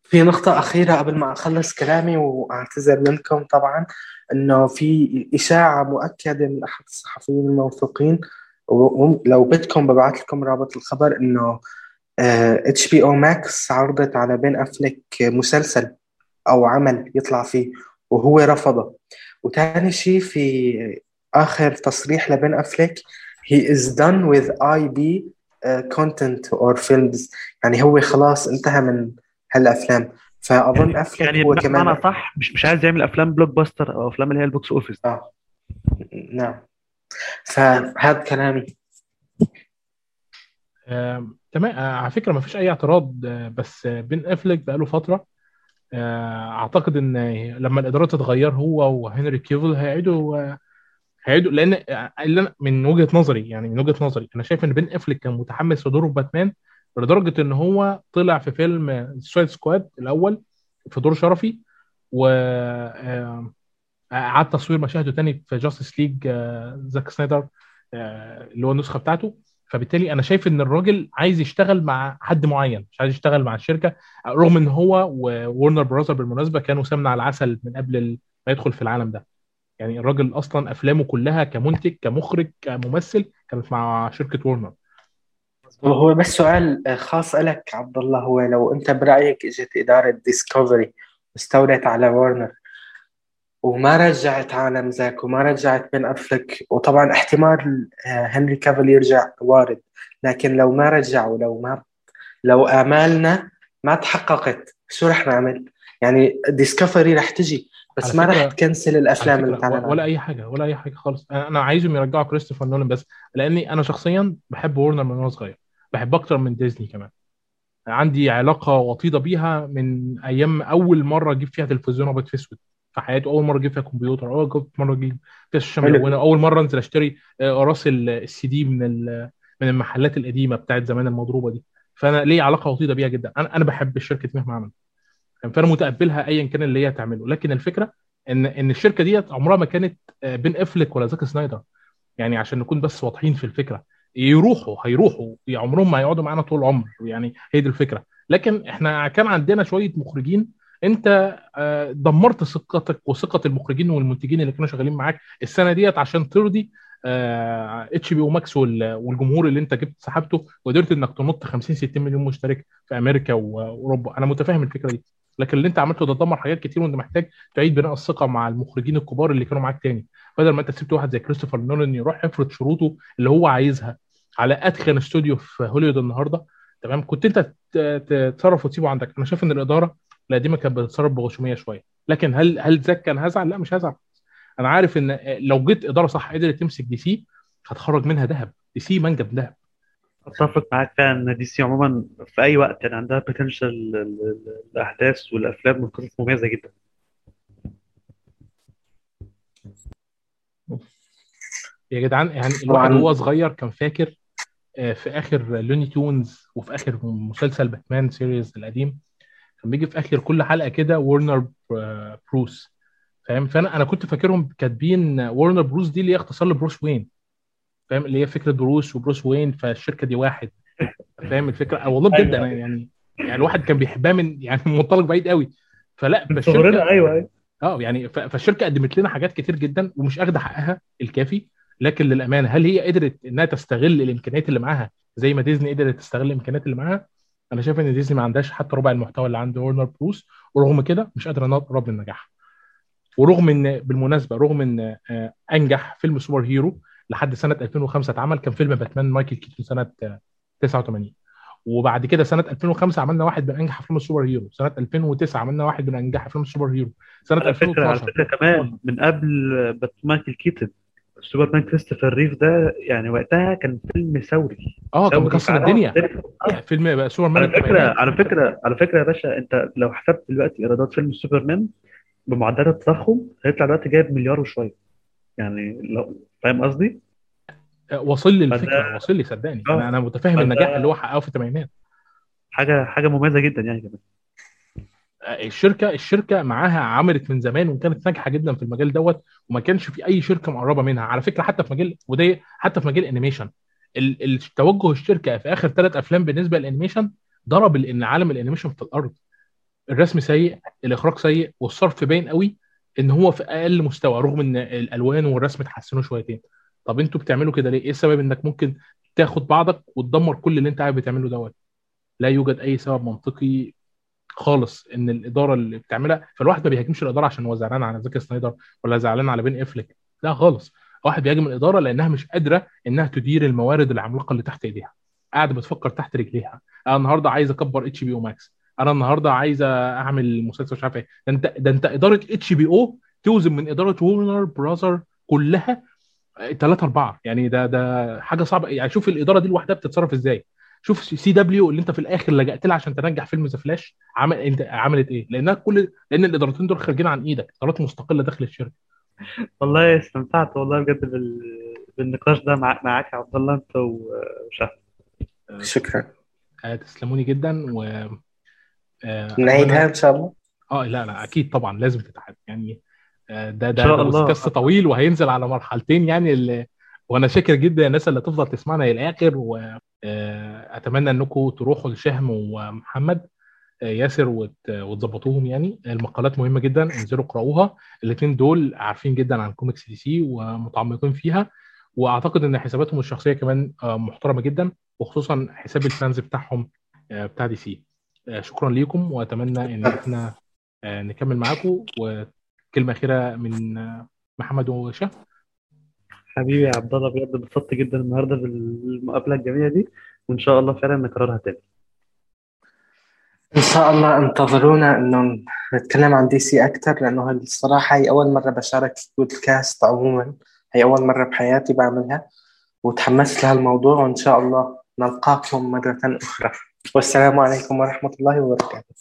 في نقطة أخيرة قبل ما أخلص كلامي وأعتذر منكم طبعا إنه في إشاعة مؤكدة من أحد الصحفيين الموثوقين ولو بدكم ببعث لكم رابط الخبر إنه اتش بي أو ماكس عرضت على بن أفلك مسلسل أو عمل يطلع فيه وهو رفضه. وتاني شيء في آخر تصريح لبن أفلك he is done with IB uh, content or films. يعني هو خلاص انتهى من هالأفلام. فأظن يعني افلك يعني هو كمان صح مش مش عايز يعمل أفلام blockbuster أو أفلام اللي هي ال box office آه. نعم. فهذا كلامي. تمام. آه، على فكرة ما فيش أي اعتراض آه، بس آه، بن افلك بقاله فترة أعتقد إن لما الإدارة تتغير هو وهنري كيفل هيعيدوا هيعيدوا لأن اللي أنا من وجهة نظري يعني من وجهة نظري أنا شايف إن بين افلك كان متحمس لدوره باتمان لدرجة إن هو طلع في فيلم سويسايد سكواد الأول في دور شرفي و اعاد تصوير مشاهده تاني في جاستس ليج زاك سنايدر اللي هو النسخة بتاعته. فبالتالي أنا شايف إن الراجل عايز يشتغل مع حد معين مش عايز يشتغل مع الشركة رغم إن هو وورنر براذرز بالمناسبة كانوا سمنه على العسل من قبل ما يدخل في العالم ده. يعني الراجل أصلا أفلامه كلها كمنتج كمخرج كممثل كانت مع شركة ورنر هو بس سؤال خاص لك عبد الله هو لو أنت برأيك اجت اداره ديسكفري واستولت على ورنر وما رجعت عالم زاك وما رجعت بن أفلك. وطبعا احتمال آه، هنري كافيل يرجع وارد لكن لو ما رجعوا لو ما لو آمالنا ما تحققت شو رح نعمل؟ يعني ديسكفري رح تجي بس ما رح تكنسل الأفلام اللي تعلن ولا أي حاجة ولا أي حاجة خالص. أنا عايزهم يرجعوا كريستوفر نولان بس لأني أنا شخصيا بحب ورنر من وأنا صغير. بحب أكتر من ديزني كمان. عندي علاقة وطيدة بيها من أيام أول مرة أجيب فيها تلفزيون أبيض في أسود. في حياتي أول مرة أجيب فيها كمبيوتر أول مرة أجيب فيها شاشه حلو. ملونه أول مرة أنزل أشتري آه، راس ال- السي دي من من المحلات القديمة بتاعت زمان المضروبة دي. فأنا ليا علاقة وطيده بيها جدا. أنا أنا بحب الشركة مهما عملت. فأنا متقبلها ايا كان اللي هي تعمله لكن الفكرة إن إن الشركة ديت عمرها ما كانت آه، بين افلك ولا زاك سنايدر. يعني عشان نكون بس واضحين في الفكرة يروحوا هيروحوا. عمرهم ما هيقعدوا معانا طول العمر. يعني هي دي الفكرة. لكن إحنا كان عندنا شوية مخرجين انت آه، دمرت ثقتك وثقة المخرجين والمنتجين اللي كانوا شغالين معاك السنة ديت عشان ترضي اتش بي أو ماكس والجمهور اللي انت جبت سحبته وقدرت انك تنط 50 60 مليون مشترك في أمريكا وأوروبا. أنا متفاهم الفكرة دي لكن اللي انت عملته ده دمر حاجات كتير وانت محتاج تعيد بناء الثقة مع المخرجين الكبار اللي كانوا معاك تاني. بدل ما انت سبت واحد زي كريستوفر نولان يروح يفرض شروطه اللي هو عايزها على أتخن استوديو في هوليوود النهارده تمام؟ كنت انت تتصرف وتسيبه عندك. أنا شايف إن الإدارة القديمه كانت بتتصرف بغشومية شوية. لكن هل هل زاك كان هزعل؟ لا مش هزعل. أنا عارف إن لو جيت إدارة صح قدرت تمسك دي سي هتخرج منها ذهب. دي سي منجم ذهب. أتفق معاك فعلا إن دي سي عموما في أي وقت يعني عندها potential الاحداث والأفلام والقصص مميزة جدا. يا جدعان يعني الواحد. وهو صغير كان فاكر آه، في آخر Looney Tunes وفي آخر مسلسل باتمان series القديم كان بيجي في آخر كل حلقة كده Warner Bros فاهم؟ فانا أنا كنت فاكرهم كاتبين Warner Bros دي اللي هي اختصار لبروس وين. فاهم؟ اللي هي فكرة بروس وبروس وين فالشركة دي واحد. فاهم الفكرة؟ والله بجد أنا يعني يعني الواحد كان بيحبها من يعني من منطلق بعيد قوي. فلا فالشركه أيوه أيوه. آه يعني فالشركة قدمت لنا حاجات كتير جدا ومش أخدة حقها الكافي. لكن للأمانة هل هي قدرت إنها تستغل الإمكانيات اللي معاها؟ زي ما ديزني قدرت تستغل الإمكانيات اللي معاها؟ أنا شايف إن ديزني ما عندهاش حتى ربع المحتوى اللي عند Warner Bros ورغم كده مش قادرة إنها تقرب من نجاحها ورغم إن بالمناسبة رغم إن آه، أنجح فيلم superhero لحد سنة 2005 اتعمل كان فيلم باتمان مايكل كيتون سنة آه، 89 وبعد كده سنة 2005 عملنا واحد من انجح افلام ال superhero. سنة 2009 عملنا واحد من انجح افلام ال superhero. سنة على فكرة على 2012 فكرة كمان من قبل باتمان كيتون سوبرمان كريستوفر ريف ده يعني وقتها كان فيلم ثوري آه كان مكسر. الدنيا آه. فيلم بقى سوبر مان على فكرة الثمانينات. على فكرة على فكرة يا باشا أنت لو حسبت دلوقتي إيرادات فيلم سوبرمان بمعدلات التضخم هيطلع دلوقتي جايب مليار وشوية يعني لو فاهم قصدي؟ آه، واصل لي الفكرة واصل لي صدقني آه. أنا متفاهم النجاح اللي هو حققه في الثمانينات حاجة حاجة مميزة جدا يعني كمان الشركة الشركة معاها عملت من زمان وكانت ناجحة جدا في المجال دوت وما كانش في أي شركة مقربة منها. على فكرة حتى في مجال وده حتى في مجال ال animation. ال- التوجه الشركة في آخر ثلاث أفلام بالنسبة لل animation ضرب ان عالم ال animation في الأرض. الرسم سيء الإخراج سيء والصرف باين قوي إن هو في أقل مستوى رغم إن الألوان والرسم اتحسنوا شويتين. طب أنتوا بتعملوا كده ليه؟ إيه السبب إنك ممكن تاخد بعضك وتدمر كل اللي أنت قاعد بتعمله دوت؟ لا يوجد أي سبب منطقي خالص إن الإدارة اللي بتعملها فالواحد ما بيهاجمش الإدارة عشان هو زعلان على زاك سنايدر ولا زعلان على بن أفليك لا خالص. واحد بيهاجم الإدارة لأنها مش قادرة إنها تدير الموارد العملاقة اللي تحت إيديها. قاعدة بتفكر تحت رجليها. أنا النهارده عايز أكبر HBO Max أنا النهارده عايز أعمل مسلسل مش عارف إيه. ده انت ده أنت إدارة HBO توزن من إدارة Warner Brothers كلها ثلاثة أربعة. يعني ده ده حاجة صعبة. يعني شوف الإدارة دي لوحدها بتتصرف إزاي. شوف CW اللي أنت في الآخر لجأت لها عشان تنجح فيلم The Flash عمل انت عملت إيه؟ لأنها كل لأن الإدارتين دول خارجين عن إيدك إدارات مستقلة داخل الشركة. والله استمتعت والله بجد بال... بالنقاش ده مع... معاك يا عبد الله انت وشهد. شكرا. آه تسلموني جدا و آه نعيدها إن شاء الله؟ آه لا لا أكيد طبعا لازم تتعاد يعني آه ده ده بودكاست طويل وهينزل على مرحلتين يعني اللي وأنا شاكر جدا الناس اللي تفضل تسمعنا للاخر واتمنى إنكم تروحوا لشهد ومحمد آه، ياسر وت- وتظبطوهم يعني. المقالات مهمة جدا انزلوا اقرأوها. الاثنين دول عارفين جدا عن comics DC ومتعمقين فيها وأعتقد إن حساباتهم الشخصية كمان آه، محترمة جدا وخصوصا حساب ال fans بتاعهم آه، بتاع DC. آه، شكرا ليكم وأتمنى إن إحنا آه، نكمل معاكم وكلمة أخيرة من آه، محمد وشهد. حبيبي يا عبد الله بجد اتبسطت جدا النهارده بالمقابلة الجميلة دي وإن شاء الله فعلا نكررها تاني. إن شاء الله انتظرونا انه نتكلم عن DC أكثر لأنه الصراحة هي أول مرة بشارك في بودكاست عموما. هي أول مرة بحياتي بعملها وتحمست لهالموضوع وإن شاء الله نلقاكم مرة أخرى. والسلام عليكم ورحمة الله وبركاته.